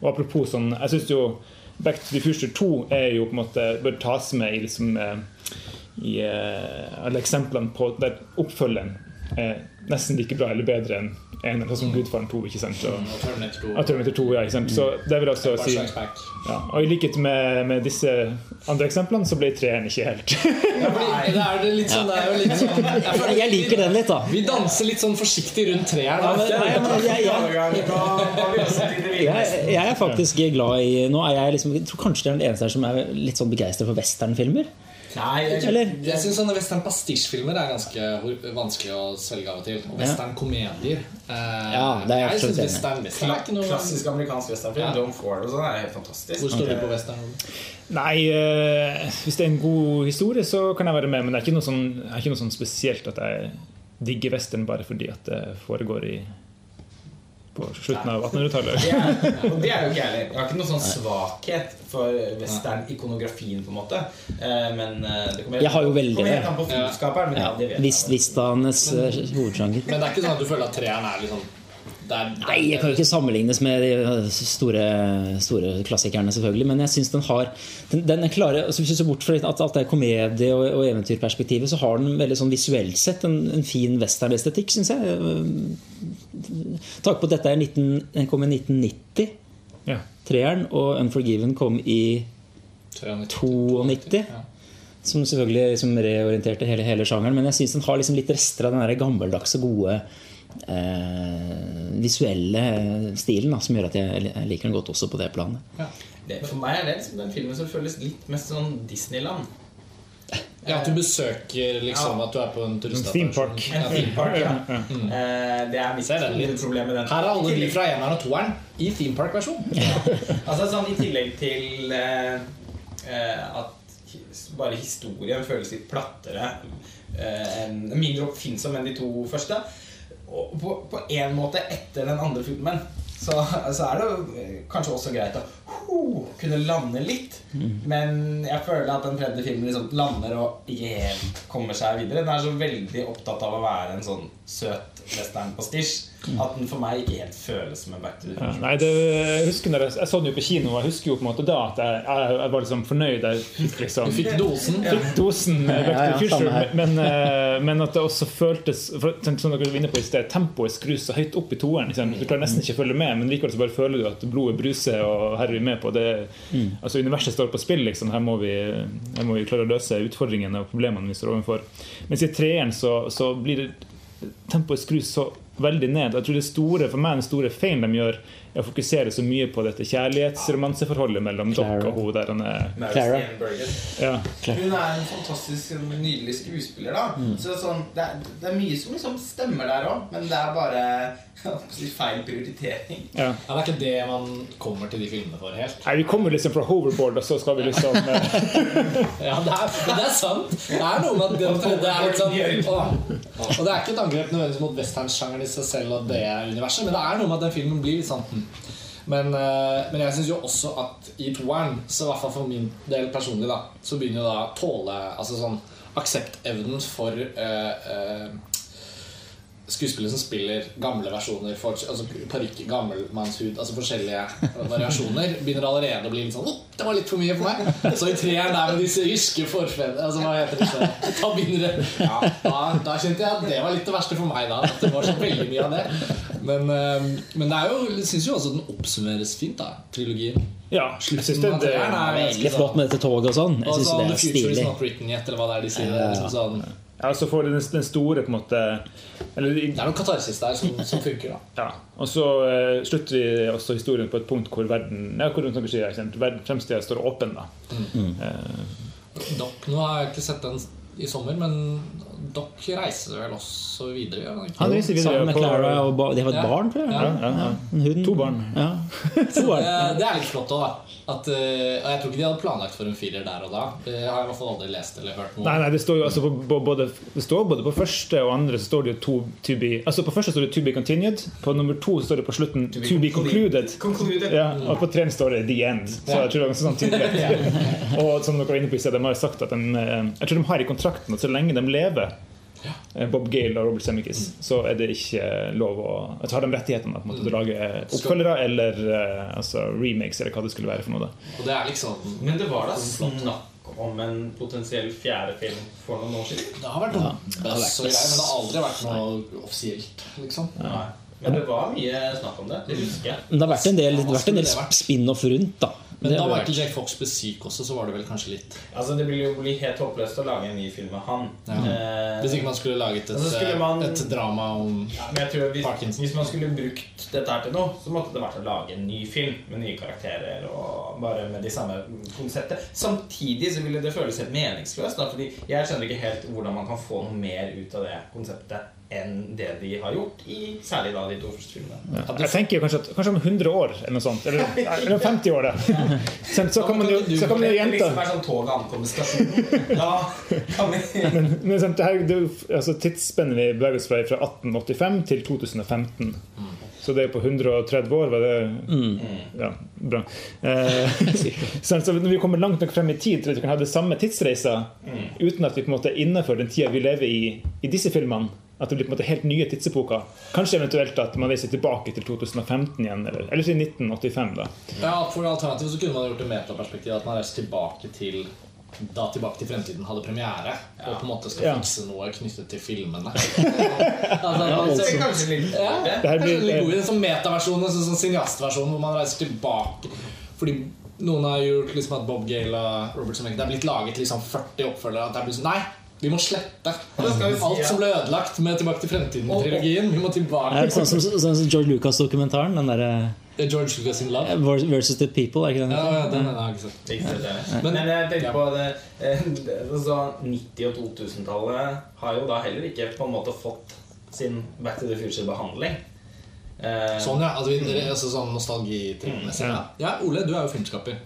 Og apropos sånn, jeg synes jo Back to the Future 2 er jo på en måte bør tas med i liksom eh, i eh, alle eksemplene på der oppfølgeren er nesten like bra eller bedre enn en, sånn som Gudfaren 2. ikke sant? Og, Og Terminator 2. og Terminator 2, ja, ikke sant? Så det vil også si ja, Og i likhet med, med disse andre eksemplene, så ble treeren ikke helt Ja, fordi det er det litt sånn, det er jo litt sånn jeg føler Jeg liker den litt, da. Vi danser litt sånn forsiktig rundt treeren. Ja, men- jeg- Jeg, jeg er faktisk glad i Nå er jeg liksom Jeg tror kanskje det er den eneste her som er litt sånn begeistra for westernfilmer. Nei, jeg, Eller? Jeg syns sånne western pastisjfilmer er ganske vanskelig å svelge av og til. Og western komedier. Eh, Ja, det er jeg synes western, western er ikke noe klassisk amerikansk westernfilm. Ja. John Ford og sånn er helt fantastisk. Hvor står du på western? Nei, eh, hvis det er en god historie, så kan jeg være med. Men det er ikke noe sånn, det er ikke noe sånn spesielt at jeg digger western bare fordi at det foregår i på slutten av 1800-tallet. Det er, det er jo ikke jeg heller. Jeg har ikke noen sånn svakhet for western-ikonografien, på en måte. Eh, Men eh, det kommer Jeg har jo veldig kommer helt det. an på filmskaperen. Men ja, Ja, det vet jeg. Vis- eh, hovedsjanger. Men det er ikke sånn at du føler at treeren er liksom der, der, Nei, jeg kan jo ikke sammenlignes med de store, store klassikerne, selvfølgelig. Men jeg syns den har den, den klare, altså Hvis du ser bort fra at alt er komedie- og, og eventyrperspektivet, så har den veldig sånn visuelt sett en, en fin westernestetikk, syns jeg. Takk på at dette er 19, den kom i 1990, Ja. treeren, og Unforgiven kom i 92. Ja. som selvfølgelig liksom reorienterte hele, hele sjangeren. Men jeg syns den har liksom litt rester av den gammeldagse, gode eh, visuelle stilen da, som gjør at jeg, jeg liker den godt også på det planet. Det, for meg er det liksom den filmen som føles litt mest sånn Disneyland. Ja, At du besøker liksom Ja. at du er på en theme park. turistattraksjon. En Ja, theme park, ja. Mm. Eh, det er mitt litt. med den. Her er alle de fra eneren og toeren i theme park-versjon. Altså sånn I tillegg til eh, eh, at bare historien føles litt plattere, uh, en, mindre oppfinnsom enn de to første. Og på, på en måte etter den andre filmen så, så er det eh, kanskje også greit å uh, kunne lande litt. Men jeg føler at den tredje filmen liksom lander og ikke helt kommer seg videre. Den er så veldig opptatt av å være en sånn søt western på stitch at den for meg ikke helt føles som en Back to the Ja, nei, det, jeg husker når jeg, jeg så den jo på kino, og jeg husker jo på en måte da at jeg, jeg, jeg var liksom fornøyd. Jeg fikk liksom Du fikk dosen. fikk dosen eh, Back to Ja, ja, the Future, men, eh, men at det også føltes for, sånn Som dere var inne på i sted, tempoet skrus så høyt opp i toeren. Liksom. Du klarer nesten ikke å følge med, men likevel så bare føler du at blodet bruser, og her er vi med på det. Altså Universet står på spill. Liksom. Her, må vi, her må vi klare å løse utfordringene og problemene vi står overfor. Mens i treeren så, så blir det tempoet skrus så veldig ned. Jeg tror det store, For meg den store feilen de gjør, er å fokusere så mye på dette kjærlighetsromanseforholdet mellom. Doc og hun der. Han er, Clara. Ja. Hun er en fantastisk nydelig skuespiller. da Så sånn, det, er, det er mye som liksom stemmer der òg, men det er bare jeg feil prioritering. Ja. Ja, det er ikke det man kommer til de filmene for helt. Nei, Vi kommer liksom fra hoverboard, og så skal vi liksom eh, Ja, det er, det er sant. Det er noe med at den tredje er litt sånn. Og det er ikke et angrep nødvendigvis mot westernsjangeren i seg selv og det universet, men det er noe med at den filmen blir litt sånn hm. Men, eh, men jeg syns jo også at i toeren, så i hvert fall for min del personlig, da, så begynner jo da tåle Altså sånn akseptevnen for eh, eh, skuespillere som spiller gamle versjoner, for, altså parykk, gammelmannshud, altså forskjellige variasjoner, begynner allerede å bli litt sånn oh, Det var litt for mye for meg. Så i treeren der med disse irske forfedrene altså, Hva heter disse? Da begynner det ja, da, da kjente jeg at det var litt det verste for meg, da. At det var så veldig mye av det. Men, eh, men det er jo, jeg syns jo også den oppsummeres fint, da, trilogien. Ja, jeg synes det, det, er Veldig flott med dette toget og sånn. Jeg syns det er stilig. eller hva det er de sier. Ja, ja. Liksom sånn. ja, så får den, den store på en måte eller, Det er noe katarsis der som, som funker, da. ja. Og så uh, slutter vi også historien på et punkt hvor verden ja, hvor sier, verden fremstida står åpen. da Eh, Doc, nå har jeg ikke sett den i sommer, men Doc reiser vel også videre? ikke? Han reiser videre Sammen med Clara og ba de har et Ja. barn, tror jeg. Ja. ja, ja. En hund. To barn. Ja. To barn. Det, det er litt flott òg, da. At, uh, og jeg tror ikke de hadde planlagt for en firer der og da. Det har jeg i hvert fall aldri lest eller hørt noe Nei, nei, det står jo altså på, på både, det står både på første og andre så står det jo to to be Altså På første står det 'to be continued'. På nummer to står det på slutten 'to be, concluded'. Concluded. Ja, og på tre står det 'the end'. Så jeg tror det er ganske sånn tydelig. Og som dere var inne på i sted, de har sagt at de, eh, Jeg tror de har i kontrakten at så lenge de lever Bob Gale og Robert Zemeckis, så er det ikke lov å altså har de rettighetene på en måte, til å lage oppfølgere eller eh, altså remakes, eller hva det skulle være for noe. da Og det er liksom Men det var da snakk om en potensiell fjerde film for noen år siden. Det har vært noe det har vært så og men det har aldri vært noe offisielt, liksom. Nei. Men det var mye snakk om det. Det husker jeg. Men det har vært en del, det har vært del spin-off rundt, da. Men da Michael Jack Fox ble syk også, så var det vel kanskje litt Altså Det ville jo bli helt håpløst å lage en ny film med han. Ja. Eh, Hvis ikke man skulle laget et, Og skulle man- et drama om Ja, men jeg tror hvis, Parkinson. hvis man skulle brukt dette her til noe, så måtte det vært å lage en ny film med nye karakterer og bare med de samme konseptet. Samtidig så ville det føles helt meningsløst, da, fordi jeg skjønner ikke helt hvordan man kan få noe mer ut av det konseptet enn det de har gjort i særlig da de to første filmene. Ja. Jeg tenker kanskje, at, kanskje om 100 år eller noe sånt. Eller, eller 50 år, da. Så, så kan man jo, så kan man jo Det liksom sånn toget ankommer stasjonen. Da kan vi Men, men sant, det her, det er jo, altså, tidsspennet vi beveger oss fra er fra 1885 til 2015. Så det er på 130 år, var det Ja, bra. Eh, så når vi kommer langt nok frem i tid til at vi kan ha det samme tidsreiser uten at vi på en måte er innenfor den tida vi lever i i disse filmene, at det blir på en måte helt nye tidsepoker. Kanskje eventuelt at man reiser tilbake til 2015 igjen, eller, eller til 1985. da Ja, for alternativet så kunne man gjort det metaperspektivet at man reiser tilbake til da Tilbake til fremtiden hadde premiere, og på en måte skal Ja. fikse noe knyttet til filmene. altså, Det altså, er kanskje litt ja, Det kanskje blir- en litt god idé, sånn metaversjon, en sånn cineastversjon hvor man reiser tilbake. Fordi noen har gjort liksom at Bob Gale og Robert Zemeckis Det er blitt laget liksom 40 oppfølgere. At det er blitt sånn Nei! Vi må slette alt som ble ødelagt med Tilbake til fremtiden-trilogien. Vi må tilbake det sånn som, sånn som George Lucas-dokumentaren? Den der, er George Lucas in Love. Versus the People? Er ikke den? Ja, ja, den, har jeg ikke sett. Men- Men jeg tenker Ja. på det, eh, det altså, 90- og 2000-tallet har jo da heller ikke på en måte fått sin Back to the Future-behandling. Eh, Sånn, ja. Altså, vi, altså, sånn nostalgitrippmessig. Ja. ja, Ole, du er jo filmskaper.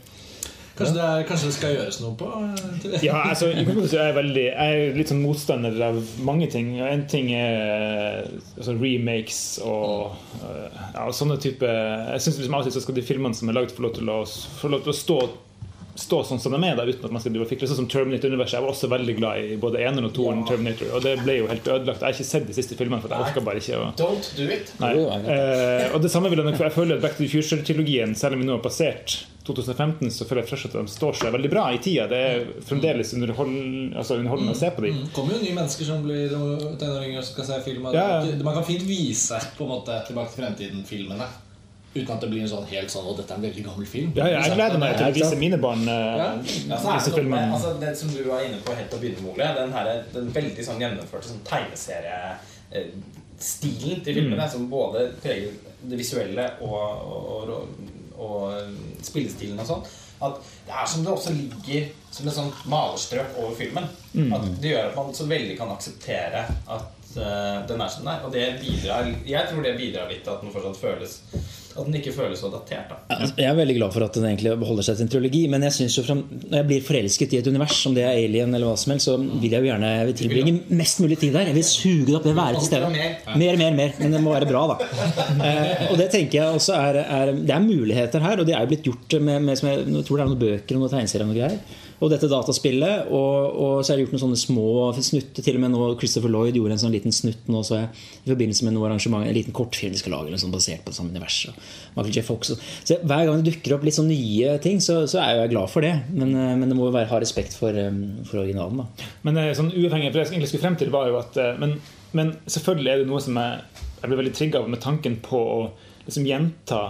Kanskje det, er, kanskje det skal gjøres noe på eh? Ja, altså, jeg, er veldig, jeg er litt sånn motstander av mange ting. En ting er altså, remakes og ja, og, sånne type Jeg syns liksom, av og til så skal de filmene som er lagd, få lov til å, få lov til å stå, stå sånn som de er, da, uten at man skal drive fikle. Sånn som Terminator-universet. Jeg var også veldig glad i både eneren og toeren Terminator. Og det ble jo helt ødelagt. Jeg har ikke sett de siste filmene, for jeg orka bare ikke å Don't do it. Nei. Eh, og det samme vil jeg nok Jeg føler at Back to the Future-trilogien, selv om vi nå har passert 2015, så føler jeg fortsatt at de står seg veldig bra i tida. Det er fremdeles underholdende, altså underholdende å se på dem. Det kommer jo nye mennesker som blir tenåringer og skal se film. Ja, ja. Man kan fint vise på en måte Tilbake til fremtiden-filmene. Uten at det blir en sånn helt sånn Og dette er en veldig gammel film. Ja, ja, jeg gleder meg til å vise mine barn eh, Ja. Ja, så er disse det, med, filmene. altså, det som du var inne på helt på å begynne med, Ole, den, her, den veldig sånn gjennomførte sånn tegneseriestilen til filmene, som både preger det visuelle og, og, og, og spillestilen og sånn, at det er som det også ligger som et sånn malerstrøk over filmen. At det gjør at man så veldig kan akseptere at uh, den er som den er. Og det bidrar Jeg tror det bidrar litt til at den fortsatt føles At den ikke føles så datert. da altså, Jeg er veldig glad for at den egentlig holder seg til en trilogi. Men jeg synes jo frem, når jeg blir forelsket i et univers, om det er Alien eller hva som helst, så vil jeg jo gjerne jeg vil tilbringe mest mulig tid der. Jeg vil suge det opp, Det være til stede. Mer. Mer, mer. Men det må være bra, da. Eh, og det tenker jeg også er, er Det er muligheter her, og det er jo blitt gjort med, med som jeg, jeg tror det er noen bøker og noen tegneserier og noe greier. Og dette dataspillet. Og, og så er det gjort noen sånne små snutter. Til og med nå Christopher Lloyd gjorde en sånn liten snutt nå, så jeg, i forbindelse med noe arrangement, en liten kortfilm de skal lage, sånn, basert på det samme universet. Michael J. Fox. og- Så hver gang det dukker opp litt sånn nye ting, så, så er jeg glad for det. Men, eh, men det må jo være, ha respekt for, eh, for originalen, da. Men eh, sånn uavhengig for det jeg egentlig skulle frem til, var jo at Men, men selvfølgelig er det noe som jeg, jeg blir veldig trigga av med tanken på å liksom gjenta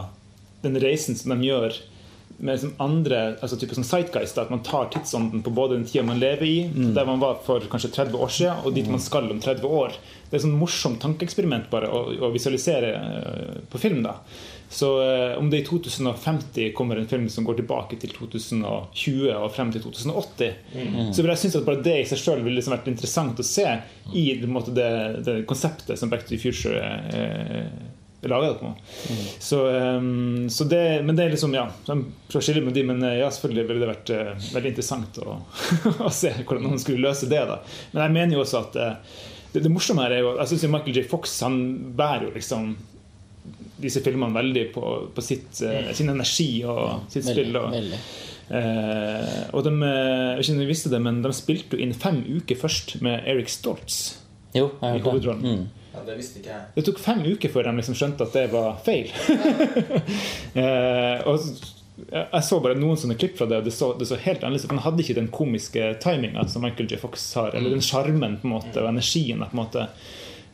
den reisen som de gjør med liksom andre altså type sånn Zeitgeist, at man tar tidsånden på både den tida man lever i, der man var for kanskje 30 år siden, og dit man skal om 30 år. Det er et sånn morsomt tankeeksperiment bare å, å visualisere uh, på film. da så eh, om det i 2050 kommer en film som går tilbake til 2020 og frem til 2080, så vil jeg synes at bare det i seg sjøl ville liksom vært interessant å se i måte, det, det konseptet som Back to the Future eh, er laga Mm. Så, um, så det, men det er liksom, ja å skille med de, men eh, ja, selvfølgelig ville det vært uh, veldig interessant å, å se hvordan noen skulle løse det. da Men jeg mener jo også at uh, det, det morsomme her er jo Jeg syns Michael J. Fox han bærer jo liksom disse filmene veldig på, på sitt, uh, sin energi og sitt spill. Og, veldig. Uh, og de, jeg vet ikke om visste det, men de spilte jo inn fem uker først med Eric Stoltz Jo, i hovedrollen. Mm. Ja, det visste ikke jeg. Det tok fem uker før de liksom skjønte at det var feil. eh, og jeg så bare noen sånne klipp fra det, og det så, det så helt annerledes ut. Han hadde ikke den komiske timinga som Michael J. Fox har, eller den sjarmen og energien. på en måte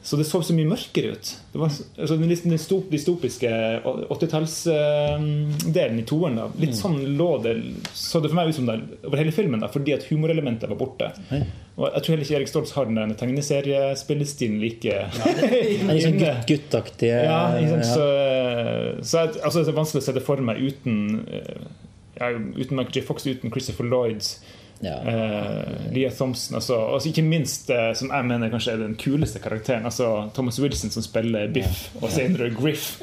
så det så så mye mørkere ut. Det var, altså, den dystopiske 80-tallsdelen i toeren. da, Litt sånn lå det så det for meg ut som det over hele filmen, da, fordi at humorelementet var borte. Og Jeg tror heller ikke Erik Stoltz har den tegneseriespillestilen like Det er liksom inne. gutt, guttaktige Ja, ikke sant? ja. Så, så jeg, altså, det er vanskelig å se det for meg uten eh, ja, Uten Michael J. Fox, uten Christopher Lloyd, Ja. eh, Leah Thompson altså, Og ikke minst, eh, som jeg mener kanskje er den kuleste karakteren, altså Thomas Wilson som spiller Biff, og senere Griff.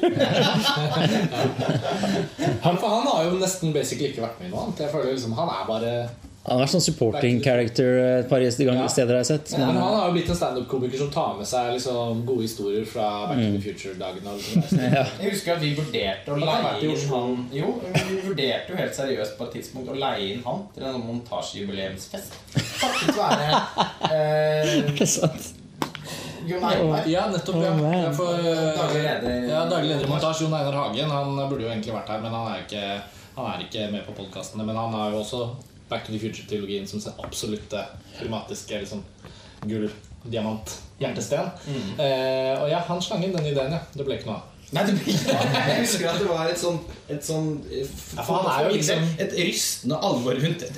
Han, for han har jo nesten basically ikke vært med i noe annet. Jeg føler liksom Han er bare Han har vært sånn supporting character et par ganger Ja. steder jeg har sett. Men Men, han har jo blitt en standup-komiker som tar med seg liksom gode historier fra Back to the Future-dagene. liksom. ja. Jeg husker at vi vurderte å leie inn han Jo, vi vurderte jo helt seriøst på et tidspunkt å leie inn han til en sånn montasjejubileumsfest. Takket være eh, Er? Jon Einar. Ja, nettopp. Ja. Oh. Ja, for, eh, Daglig leder. Ja, daglig leder i montasje, Jon Einar Hagen. Han burde jo egentlig vært her, men han er ikke, han er ikke med på podkastene. Men han har jo også Back to the Future-trilogien som sin absolutte filmatiske liksom, gull, diamant, hjertesten. Mm. Eh, og ja, han slang inn den ideen, ja. Det ble ikke noe av. Nei, det blir ikke Jeg husker at det var et sånn Et sånn Ja, liksom- Et rystende alvor rundt det.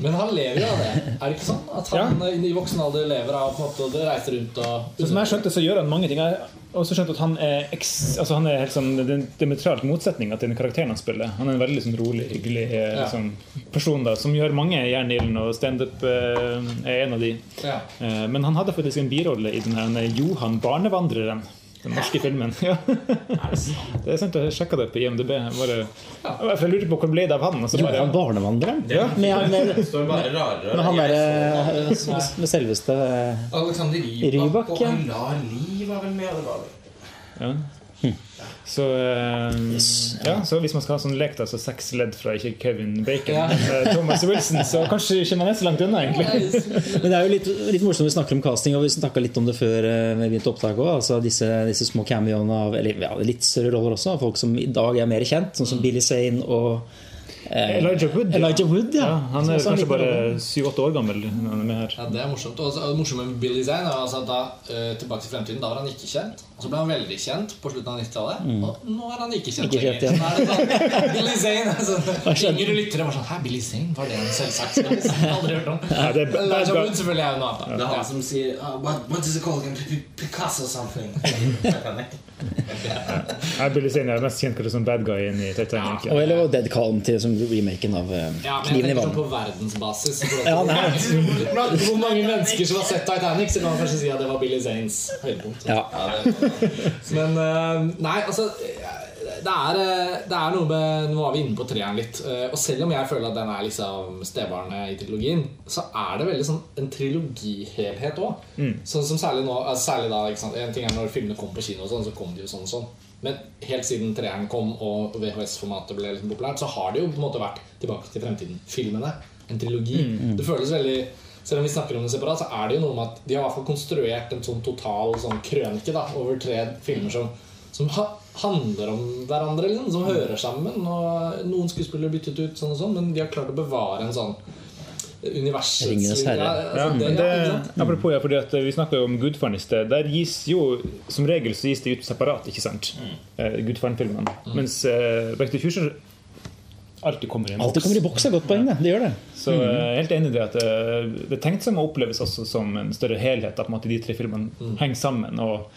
Men han lever jo av det. Er det ikke sånn? At han i voksen alder lever av på en måte, det reiser rundt og Så som jeg skjønte, så gjør han mange ting. Jeg har også skjønt at han er, eks, altså han er helt sånn den diametralt motsetning til den karakteren han spiller. Han er en veldig sånn rolig, hyggelig liksom, Ja. person da, som gjør mange jernilden, og standup eh, er en av de. Ja. Eh, men han hadde faktisk en birolle i den her Johan Barnevandreren. Den norske filmen. Ja. Det er sant, jeg sjekka det på IMDb. Bare, jeg lurte på hvor ble det av han. Og så bare, Johan Barnevandreren? Ja. Med, med, Det med han derre med, med selveste Alexander Rybak, Rybak, og han la Lie var vel med. Det var det. ja. Så, eh, ja, så hvis man skal ha sånn lek, da, så seks ledd fra ikke Kevin Bacon, Ja. eh, Thomas Wilson, så kanskje ikke man er så langt unna, egentlig. Men det er jo litt, litt morsomt når vi snakker om casting, og vi snakka litt om det før eh, vi begynte opptaket òg. Altså disse, disse små cameoene av Eller ja, litt større roller også, av folk som i dag er mer kjent, sånn som Billy Zane og eh, Elijah Wood. Elijah Wood, ja. Ja, han er kanskje bare syv-åtte år gammel når han er med her. Ja, Det er morsomt. Og det morsomme med Billy Zane er altså da, eh, tilbake til fremtiden, da var han ikke kjent. Og så ble han veldig kjent på slutten av 90-tallet. Og nå er han ikke kjent Mm. Ikke kjent lenger. igjen. Så nå er det sånn, Billy Zane altså. Yngre lyttere var sånn Hæ, Billy Zane? Var det en selvsagt skådis? Aldri hørt om. Ja, det er Elijah. Wood selvfølgelig er jo noe annet. Det er han som sier uh, what, what is it called Picasso something. Jeg. Ja, Billy Zane er mest kjent kanskje som bad guy i Titanic. Og eller Dead Calm til som remaken av eh, Ja, Kniven i tenker sånn vannet. på verdensbasis. Ja, nei. hvor- mange mennesker som har sett Titanic, så kan man kanskje si at det var Billy Zanes høydepunkt. Ja. Men eh, nei, altså det er, eh, det er noe med Nå var vi inne på treeren litt. eh, Og selv om jeg føler at den er liksom stebarnet i trilogien, så er det veldig sånn en trilogihelhet òg. Sånn som særlig nå altså Særlig da? En ting er når filmene kom på kino, og sånn, så kom de jo sånn og sånn. Men helt siden treeren kom og VHS-formatet ble liksom populært, så har det jo på en måte vært Tilbake til fremtiden-filmene. En trilogi. Det føles veldig selv om vi snakker om det separat, så er det jo noe med at de har i hvert fall konstruert en sånn total sånn krønike da, over tre filmer som, som ha, handler om hverandre, liksom, som hører sammen. Og noen skuespillere byttet ut, sånn og sånn, men de har klart å bevare en sånn universets herre. Ja, altså, men det, det, ja, apropos, ja, fordi at Vi snakka jo om Gudfaren i sted. Der gis jo som regel så gis det ut separat. ikke sant? Uh, Gudfaren-filmene. Mens uh, Back to Future alltid kommer i en Alltid kommer i boks er godt poeng, det. Det gjør det. Så jeg er helt enig i det at uh, det er tenkt som å oppleves også som en større helhet. At på en måte, de tre filmene henger sammen. og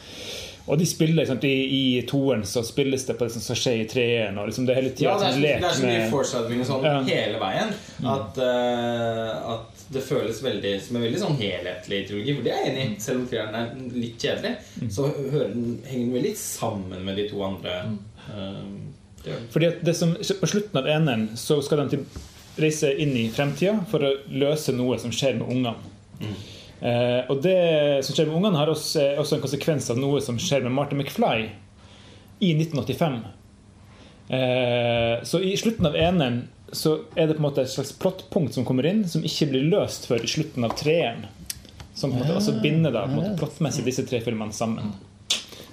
og de spiller, sant, I, I toeren så spilles det på det som skal skje i treeren. Og liksom det hele tiden, Ja, det er, en så, det er så mye foreshadowing sånn Ja. hele veien at, uh, at det føles veldig som en veldig sånn helhetlig trilogi. For det er jeg enig i. Selv om treeren er litt kjedelig, så hører den, henger den veldig sammen med de to andre. det. Fordi det som, På slutten av eneren så skal de til, reise inn i fremtida for å løse noe som skjer med ungene. Eh, og det som skjer med ungene, har også, også en konsekvens av noe som skjer med Martin McFly i 1985. Eh, så i slutten av eneren så er det på en måte et slags plottpunkt som kommer inn, som ikke blir løst før i slutten av treeren. Som på en måte altså binder da, på en måte plottmessig disse tre filmene sammen.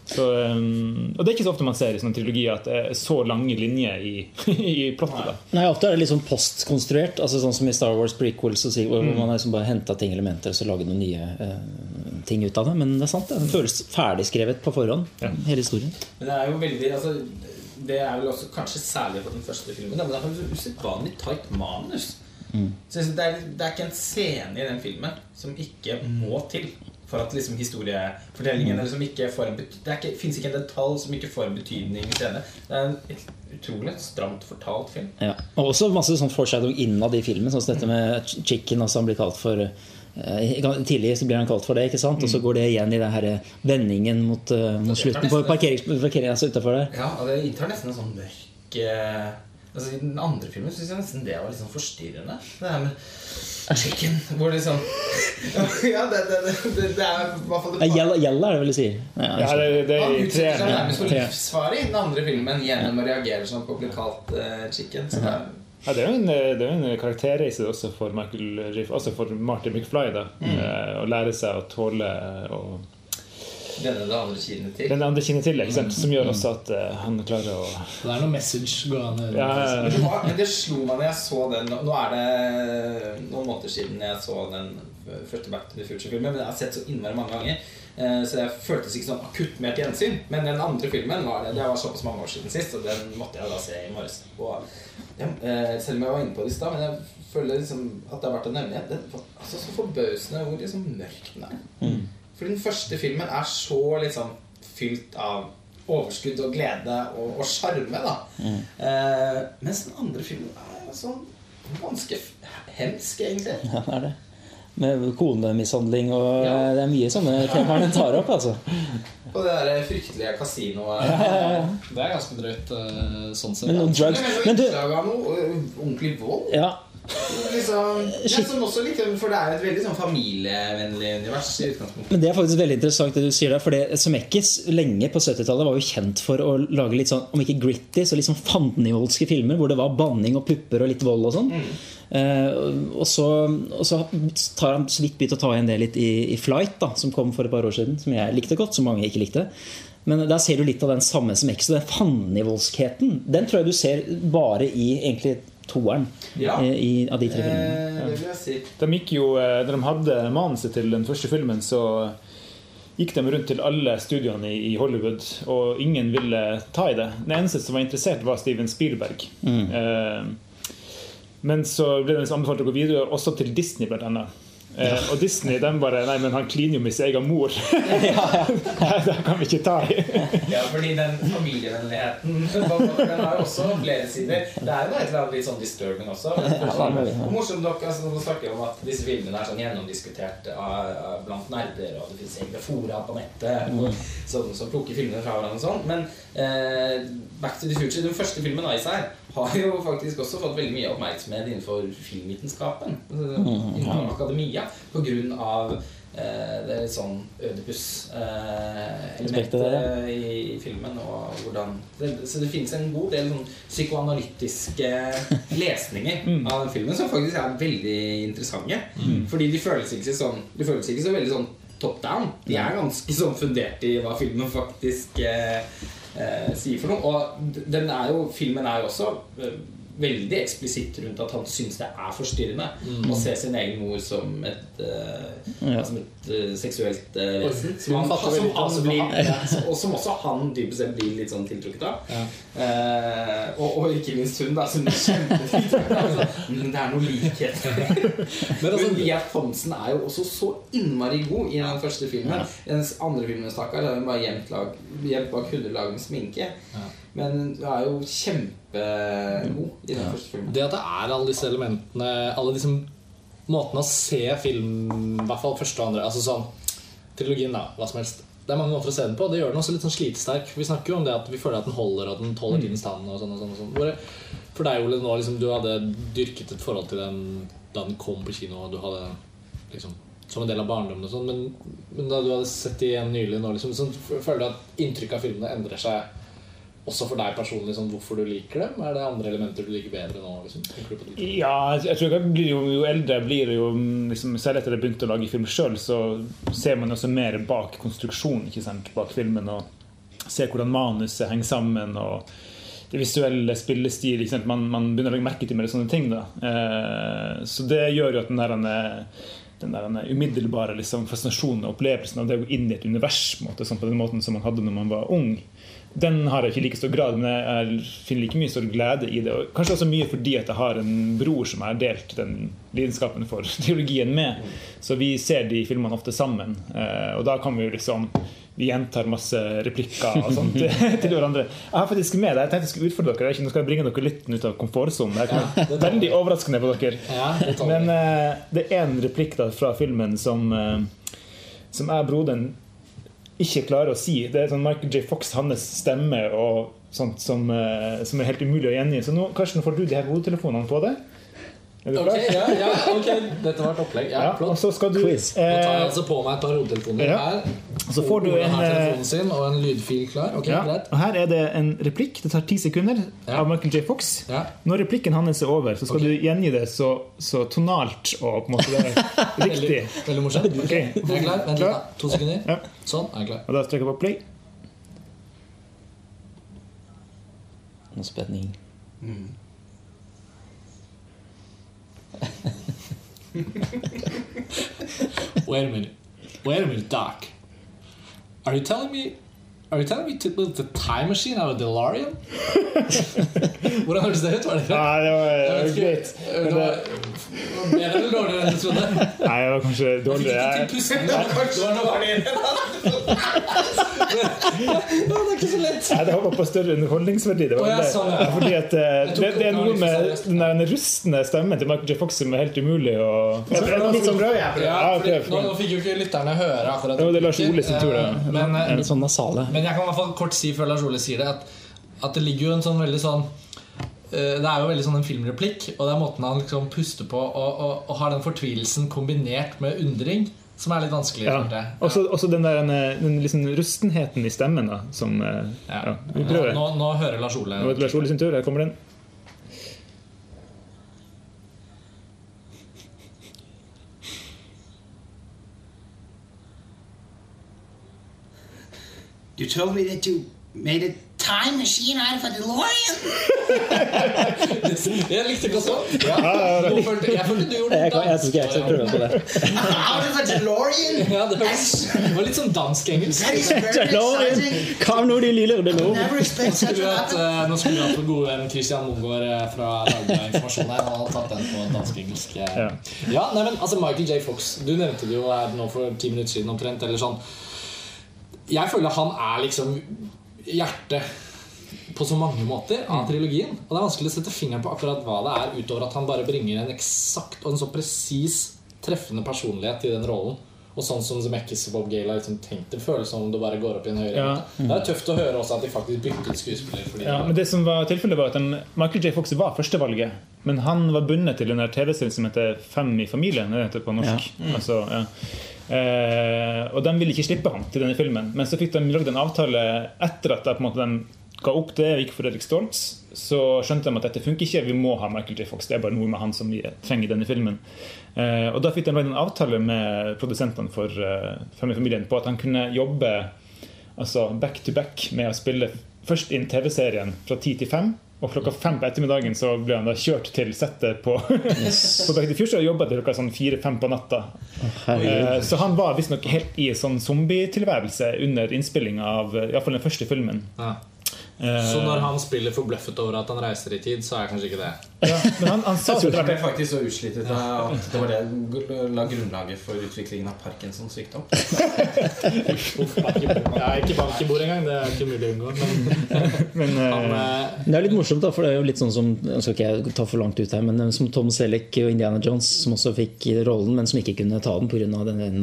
Så, um, og det er ikke så ofte man ser i sånne trilogier at det er så lange linjer i, i plottet. Nei, Ofte er det litt sånn postkonstruert, altså sånn som i Star Wars prequels, og si- hvor man har liksom bare henta ting elementer og så laget noen nye eh, ting ut av det. Men det er sant, det. føles ferdigskrevet på forhånd, hele historien. Men det er jo veldig altså, Det er vel også kanskje særlig på den første filmen. Men det er jo usedvanlig tight manus. Så det, er, det er ikke en scene i den filmen som ikke må til for at liksom historiefortellingen liksom ikke får en Det ikke, finnes ikke en detalj som ikke får en betydning senere. Det er en utrolig stramt fortalt film. Ja. Og også masse sånn foreshadowing innad i filmen, sånn som dette med chicken. Altså han blir kalt for eh, Tidlig så blir han kalt for det, ikke sant? og så går det igjen i den her vendingen mot, eh, mot slutten på parkeringen altså der. Ja, og det inntar nesten en sånn mørk eh, Altså I den andre filmen syns jeg nesten det var litt sånn forstyrrende. Det her med chicken Hvor det sånn Ja, det, det, det, det, er i hvert fall det Ja, Gjella, er det vel du sier? Ja, Ja, det, det Han er utsetter seg nærmest for Tre. livsfare i den andre filmen gjennom å reagere sånn på å bli kalt eh, chicken. Så det er, Ja, det er jo en, det er en karakterreise også for, Michael Riff, også for Martin McFly. da eh, Å lære seg å tåle og denne det andre kinnet til. den andre kinnet til, ikke sant? som gjør også at uh, han klarer å Det er noe message gående. ja, ja, det, men det slo meg når jeg så den Nå er det noen måneder siden jeg så den første Back to the Future-filmen, men jeg har sett så innmari mange ganger. Eh, Så det føltes ikke sånn akutt mer til gjensyn. Men den andre filmen var det. Det var såpass mange år siden sist, og den måtte jeg da se i morges. Og, ja, eh, selv om jeg var inne på det i stad, men jeg føler liksom at det har vært en. Det var altså så forbausende hvor liksom mørk den er. For den første filmen er så liksom fylt av overskudd og glede og og sjarme, da. Eh, mens den andre filmen er sånn ganske hemsk, egentlig. Ja, det er det. Med konemishandling og Ja. Det er mye sånne temaer den tar opp, altså. Og det der fryktelige kasinoet. Det er ganske drøyt uh, sånn sett. Men noen drugs Men du ordentlig vold. Ja, Liksom, ja, som også litt, for det er et veldig sånn familievennlig univers i utgangspunktet. Men det er faktisk veldig interessant det du sier der. For Zemeckis lenge på 70-tallet var jo kjent for å lage litt sånn, om ikke gritty, så litt sånn fandenivoldske filmer hvor det var banning og pupper og litt vold og sånn. Eh, og, så, og så tar han så vidt begynt å ta igjen det litt i, i Flight, da, som kom for et par år siden. Som jeg likte godt, som mange ikke likte. Men der ser du litt av den samme Zemeckis. Den fandenivoldskheten den tror jeg du ser bare i egentlig toeren Ja. eh, i, av de tre filmene. Eh, det vil jeg si. De gikk jo, eh, Da de hadde manuset til den første filmen, så gikk de rundt til alle studioene i Hollywood, og ingen ville ta i det. Den eneste som var interessert, var Steven Spielberg. Eh, men så ble det liksom anbefalt å gå videre, også til Disney, blant annet. Eh, og Disney de bare Nei, men han kliner jo med sin egen mor. det kan vi ikke ta i. Ja, fordi den familievennligheten Den har også flere sider. Det er jo et eller annet litt sånn disturbing også. Og morsomt nok, altså, Nå snakker vi om at disse filmene er sånn gjennomdiskutert av, av blant nerder, og det finnes egne fora på nettet og, sånn, som plukker filmene fra hverandre og sånn. Men eh, Back to the Future, den første filmen av Isaiah, har jo faktisk også fått veldig mye oppmerksomhet innenfor filmvitenskapen. Altså, Innenfor akademia. På grunn av eh, det litt sånn Ødipus-elementet eh, i, i filmen. Og hvordan, det, så det finnes en god del sånn psykoanalytiske lesninger av den filmen som faktisk er veldig interessante. Fordi de føles ikke sånn De føles ikke så veldig sånn top down. De er ganske sånn fundert i hva filmen faktisk eh, sier for noe. Og den er jo, filmen er jo også eh, veldig eksplisitt rundt at han syns det er forstyrrende å se sin egen mor som et, uh, Ja. som et uh, seksuelt uh, vesen. Som han, som han blir, og som også han dypest sett blir litt sånn tiltrukket av. Ja. Uh, og, og ikke minst hun, da, som blir kjempetiltrukket av. Altså, men det er noe likhet. Men altså, Mia Thomsen er jo også så innmari god i den første filmen. I den andre filmen stakkar, er hun bare gjemt, lag, gjemt bak hundrelag med sminke. Men du er jo kjempegod i den første filmen. Det at det er alle disse elementene Alle disse måtene å se film I hvert fall første og andre Altså sånn Trilogien, da. Hva som helst. Det er mange måter å se den på. Det gjør den også litt sånn slitesterk. Vi snakker jo om det at vi føler at den holder, og den tåler tidens tann. Og sånn og sånn, og sånn. For deg, Ole, nå liksom, du hadde dyrket et forhold til den da den kom på kino, og du hadde liksom som en del av barndommen og sånn, men, men da du hadde sett det igjen nylig nå, liksom, så føler du at inntrykket av filmene endrer seg også for deg personlig, sånn hvorfor du liker dem? Er det andre elementer du liker bedre nå? Liksom? Ja, jeg tror jeg blir jo, jo eldre blir, jo, liksom, selv etter jeg begynte å lage film sjøl, så ser man også mer bak konstruksjonen ikke sant, bak filmen. Og ser hvordan manuset henger sammen. og det visuelle spillestil. Man, man begynner å legge merke til mer sånne ting. Eh, så det gjør jo at den der, den der umiddelbare liksom, fascinasjonen og opplevelsen av det å gå inn i et univers måte, sånn på den måten som man hadde når man var ung, den har jeg ikke i like stor grad, men jeg finner like mye stor glede i det. Og kanskje også mye fordi at jeg har en bror som jeg har delt den lidenskapen for teologien med. Så vi ser de filmene ofte sammen. Eh, Og da kan vi jo liksom Vi gjentar masse replikker og sånt til hverandre. Jeg har faktisk med deg, Jeg tenkte jeg skulle utfordre dere. Nå skal jeg bringe dere litt ut av komfortsonen. Det er veldig overraskende på dere. Men eh, det er en replikk da fra filmen som, eh, som jeg broderen ikke klarer å si. Det er sånn Michael J. Fox, hans stemme og sånt som, eh, som er helt umulig å gjengi. Så nå Karsten, får du de her hodetelefonene på deg. Er du Ok, klar? ja, ja, ok, Dette var et opplegg. Ja, Ja, og så skal du Quiz. Nå tar jeg eh, altså på meg et par hodetelefoner Ja. her. Så får du en, eh, telefonen sin og en lydfil klar. Ok, ja, greit. og Her er det en replikk. Det tar ti sekunder Ja. av Michael J. Fox. Ja. Når replikken hans er over, så skal okay. du gjengi det så, så tonalt og på en måte det er riktig. Veldig, veldig morsomt. Ok, Jeg Er klar? Vent litt, da. To sekunder. Ja. Sånn, er jeg klar. Og da trykker jeg på play. Noe spenning. Wait a minute. Wait a minute, Doc. Are you telling me Are you telling me to build the time machine out of DeLorean? Hvordan hørtes det ut? Var det? Nei, det var, det var vet greit. Det var bedre eller dårligere enn du trodde? nei, det var kanskje Fikk dårlig. ikke til Jeg, pusten. Det var noe Det er ikke så lett. jeg hadde håpa på større underholdningsverdi. Det, var det. sånn. Fordi at eh, det, det er noe med den der rustne stemmen til Michael J. Fox som er helt umulig å litt sånn- nå, fikk jo ikke lytterne høre akkurat det var Lars Ole sin tur, ja. Eh, Men, eh, Litt sånn nasale. Men jeg kan i hvert fall kort si før Lars Ole sier det, at, at det ligger jo en sånn veldig sånn eh, det er jo veldig sånn en filmreplikk, og det er måten han liksom puster på og, og, og har den fortvilelsen kombinert med undring, som er litt vanskelig. Ja. Også, også den der den, liksom rustenheten i stemmen, da, som eh, Ja. ja. Vi Nå, prøver. nå, nå hører Lars Ole. Nå er det Lars Ole sin tur. Her kommer den. You told me that you made a time machine out of a DeLorean. Jeg likte godt sånn. Ja. Nå Jeg følte du gjorde Jeg, kan, jeg, skal, jeg skal prøve på det. out of a DeLorean? Ja, det, var, det var litt sånn dansk-engelsk. DeLorean. Hva når de lille det nå? Nå skulle vi hatt, eh, nå skulle vi hatt vår gode venn Christian Mongård eh, fra Dagbladet Informasjon her. Han hadde tatt den på dansk-engelsk. eh. Ja. Ja, nei, men altså Michael J. Fox, du nevnte det jo her nå for ti minutter siden omtrent. Eller sånn. Jeg føler han er liksom hjertet på så mange måter av trilogien. Og det er vanskelig å sette fingeren på akkurat hva det er, utover at han bare bringer en eksakt og en så presis treffende personlighet til den rollen. Og sånn som Zemeckis og Bob Gale har liksom tenkt det føles som om det bare går opp i en høyere Ja. Det er tøft å høre også at de faktisk byttet skuespiller. Fordi Ja, men det som var tilfellet var at den, Michael J. Fox var førstevalget, men han var bundet til den TV-serien som heter Fem i familien. Det heter på norsk. Altså, ja. Eh, og de ville ikke slippe han til denne filmen. Men så fikk de lagd en avtale etter at de, måte, de ga opp det og gikk for Erik Stoltz. Så skjønte de at dette funker ikke, vi må ha Michael J. Fox. Det er bare noe med han som vi trenger i denne filmen. Eh, og da fikk de lagd en avtale med produsentene for uh, Fem i familien på at han kunne jobbe altså back to back med å spille først inn TV-serien fra 10 til 5. Og klokka fem på ettermiddagen så ble han da kjørt til settet på, på Back to the Future og jobba til klokka sånn fire-fem på natta. Eh, Så han var visstnok helt i sånn zombietilværelse under innspillinga av iallfall i hvert fall den første filmen. Ja. Eh, Så når han spiller forbløffet over at han reiser i tid, så er kanskje ikke det ja, men han, han sa Jeg etter ble hvert faktisk så utslitt ut av at det var det som la grunnlaget for utviklingen av Parkinsons sykdom. Ja, ikke bank i bord engang. Det er ikke mulig å unngå. Men Men eh, han eh, Det er litt morsomt, da, for det er jo litt sånn som jeg skal ikke ta for langt ut her, men eh, som Tom Selleck og Indiana Jones, som også fikk rollen, men som ikke kunne ta den pga. den,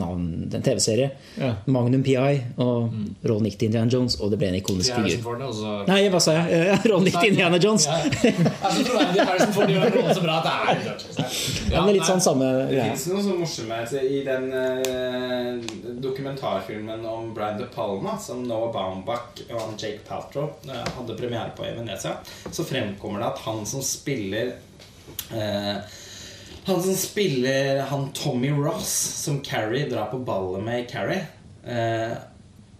den TV-serien. Ja. Magnum PI, og rollen gikk til Indiana Jones, og det ble en ikonisk figur. Ford, og så Nei, hva sa jeg? Rollen gikk til Indiana Jones! Ja. Jeg de gjør noe så bra at det er Indiana det Ja, men litt sånn samme Det greie. fins noe så morsomme altså, i den eh, dokumentarfilmen om Brian De Palma som Noah Baumbach og han Jake Paltrow eh, hadde premiere på i Venezia. Så fremkommer det at han som spiller eh, Han som spiller han Tommy Ross, som Carrie drar på ballet med i Carrie eh,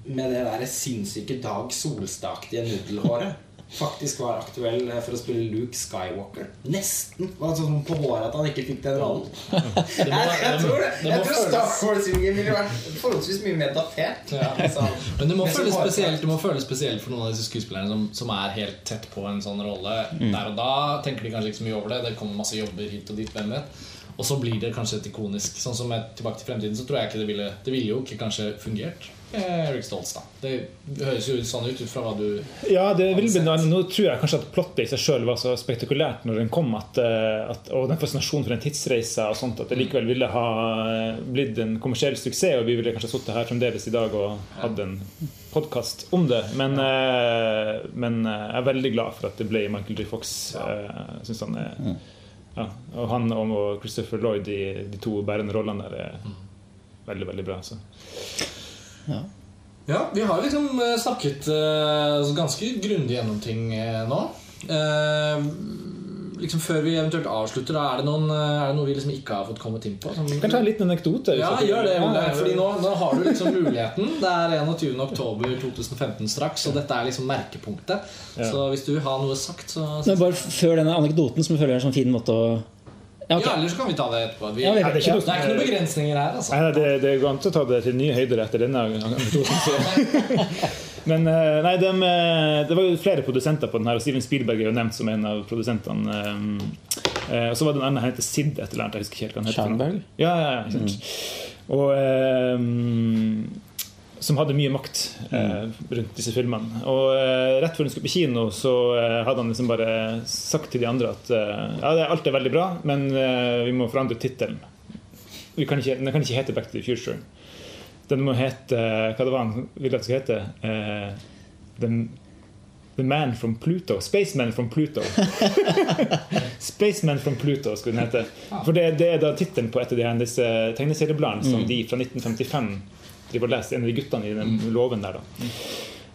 Med det der sinnssyke Dag Solstad-aktige nudelhåret. Faktisk var aktuell eh, for å spille Luke Skywalker. Nesten. Var sånn på håret at han ikke fikk den rollen. Jeg, jeg tror det. det Jeg tror Star Wars-filmen ville vært forholdsvis mye mer datert. Ja. Altså, Men det må, føles spesielt, det må føles spesielt for noen av disse skuespillerne som, som er helt tett på en sånn rolle. Der og da tenker de kanskje ikke så mye over det. Det kommer masse jobber hit og dit. hvem vet Og så blir det kanskje et ikonisk. Sånn som Tilbake til fremtiden, så tror jeg ikke det ville Det ville jo ikke kanskje fungert. Eric Stoltz, da. Det høres jo sånn ut ut fra hva du Ja, det vil bli noe. Nå tror jeg kanskje at plottet i seg sjøl var så spektakulært når den kom, at, eh, at, og den fascinasjonen for en tidsreise og sånt, at det likevel ville ha eh, blitt en kommersiell suksess, og vi ville kanskje sittet her fremdeles i dag og hatt en podkast om det. Men, ja. men eh, jeg er veldig glad for at det ble Michael J. Fox. Jeg synes han er ja, Og han og Christopher Lloyd de, de to bærende rollene der er veldig, veldig bra. Så. Ja, vi har liksom eh, snakket eh, ganske grundig gjennom ting eh, nå. Liksom Før vi eventuelt avslutter, er det, noen, er det noe vi liksom ikke har fått kommet inn på? Som, Kan ta en liten anekdote? Ja, gjør det. Ole, Fordi nå, nå har du liksom muligheten. Det er 21. oktober 2015 straks, og dette er liksom merkepunktet. Ja. Så hvis du vil ha noe sagt, så Men bare før denne anekdoten, som jeg føler er en sånn fin måte å Ja, okay. Ja, ellers kan vi ta det etterpå. Vi, Ja, vi- det, er ikke ja. det er ikke noen begrensninger her, altså. Nei, det, det går an å ta det til nye høyder etter denne episoden. Men eh, nei, dem, eh, det var jo flere produsenter på den her, og Steven Spielberg er jo nevnt som en av produsentene. eh, Og så var det en annen, han heter Sid et eller annet. Jeg husker ikke helt hva han heter. Ja, ja, ja, mm. Og eh, Som hadde mye makt eh, rundt disse filmene. Og eh, rett før den skulle på kino, så eh, hadde han liksom bare sagt til de andre at eh, ja, det, alt er veldig bra, men eh, vi må forandre tittelen. Vi kan ikke, den kan ikke hete Back to the Future. Den må hete Hva det var han ville at det skulle hete? Eh, the, the Man from Pluto. Spaceman from Pluto. Spaceman from Pluto skulle den hete. For det, det er da tittelen på et av de disse tegneseriebladene som de fra 1955 driver og leser. En av de guttene i den låven der. da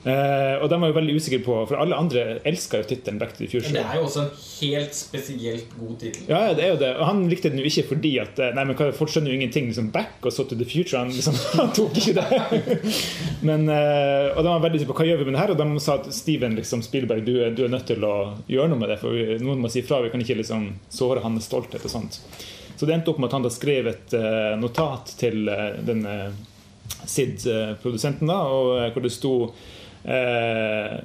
Eh, og de var jo veldig usikre på For alle andre elska jo tittelen Back to the Future. Men Det er jo også en helt spesielt god tittel. Ja, ja, det er jo det. Og han likte den jo ikke fordi at eh, Nei, men folk skjønner jo ingenting. Liksom back og så to the future. Han, liksom, han tok ikke det. men, eh, og de var veldig på hva gjør vi med det her? Og de sa at Steven liksom, Spielberg, du, du er nødt til å gjøre noe med det. For vi, noen må si fra. Vi kan ikke liksom såre hans stolthet og sånt. Så det endte opp med at han da skrev et eh, notat til uh, denne SID-produsenten, da, og eh, hvor det sto eh,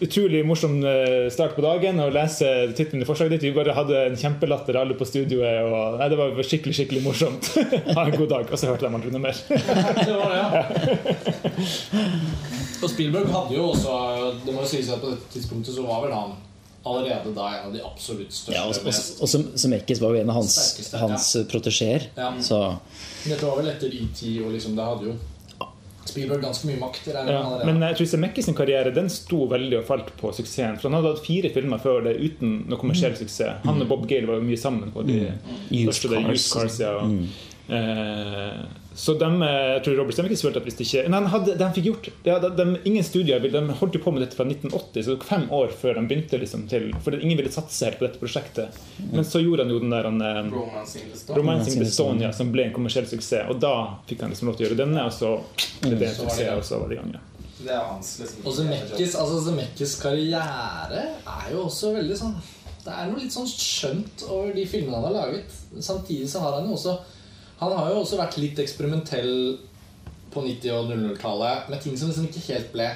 utrolig morsom eh, start på dagen å lese tittelen i forslaget ditt. Vi bare hadde en kjempelatter alle på studioet. Og, nei, det var skikkelig skikkelig morsomt. ha en god dag. Og så hørte de aldri noe mer. Det var det, ja. Og Spielberg hadde jo også Det må jo sies at på dette tidspunktet så var vel han allerede da en av de absolutt største. Ja, og, og, og som, Zemeckis var jo en av hans, Sterkeste, ja. hans protesjeer. Ja. Så Dette var vel etter ET, og liksom det hadde jo Spielberg ganske mye makt. Ja, men jeg tror Zemeckis sin karriere den sto veldig og falt på suksessen. For Han hadde hatt fire filmer før det uten noe kommersiell suksess. Han og Bob Gale var jo mye sammen på de mm. første der, Cars. Cars. Ja, og, eh, så de, eh, jeg tror Robert Zemeckis følte at hvis det ikke Nei, han hadde, de fikk gjort de, de, Ingen studier De holdt jo på med dette fra 1980, så det tok fem år før de begynte liksom til For ingen ville satse helt på dette prosjektet. Men så gjorde han jo den der eh, Stone. Romancing the Stone, ja, som ble en kommersiell suksess. Og da fikk han liksom lov til å gjøre denne, og så ble det en Så var det suksess, og så var det i gang. Ja. Det er hans liksom Og Zemeckis, altså Zemeckis karriere er jo også veldig sånn Det er noe litt sånn skjønt over de filmene han har laget. Samtidig så har han jo også Han har jo også vært litt eksperimentell på 90- og 00-tallet med ting som liksom ikke helt ble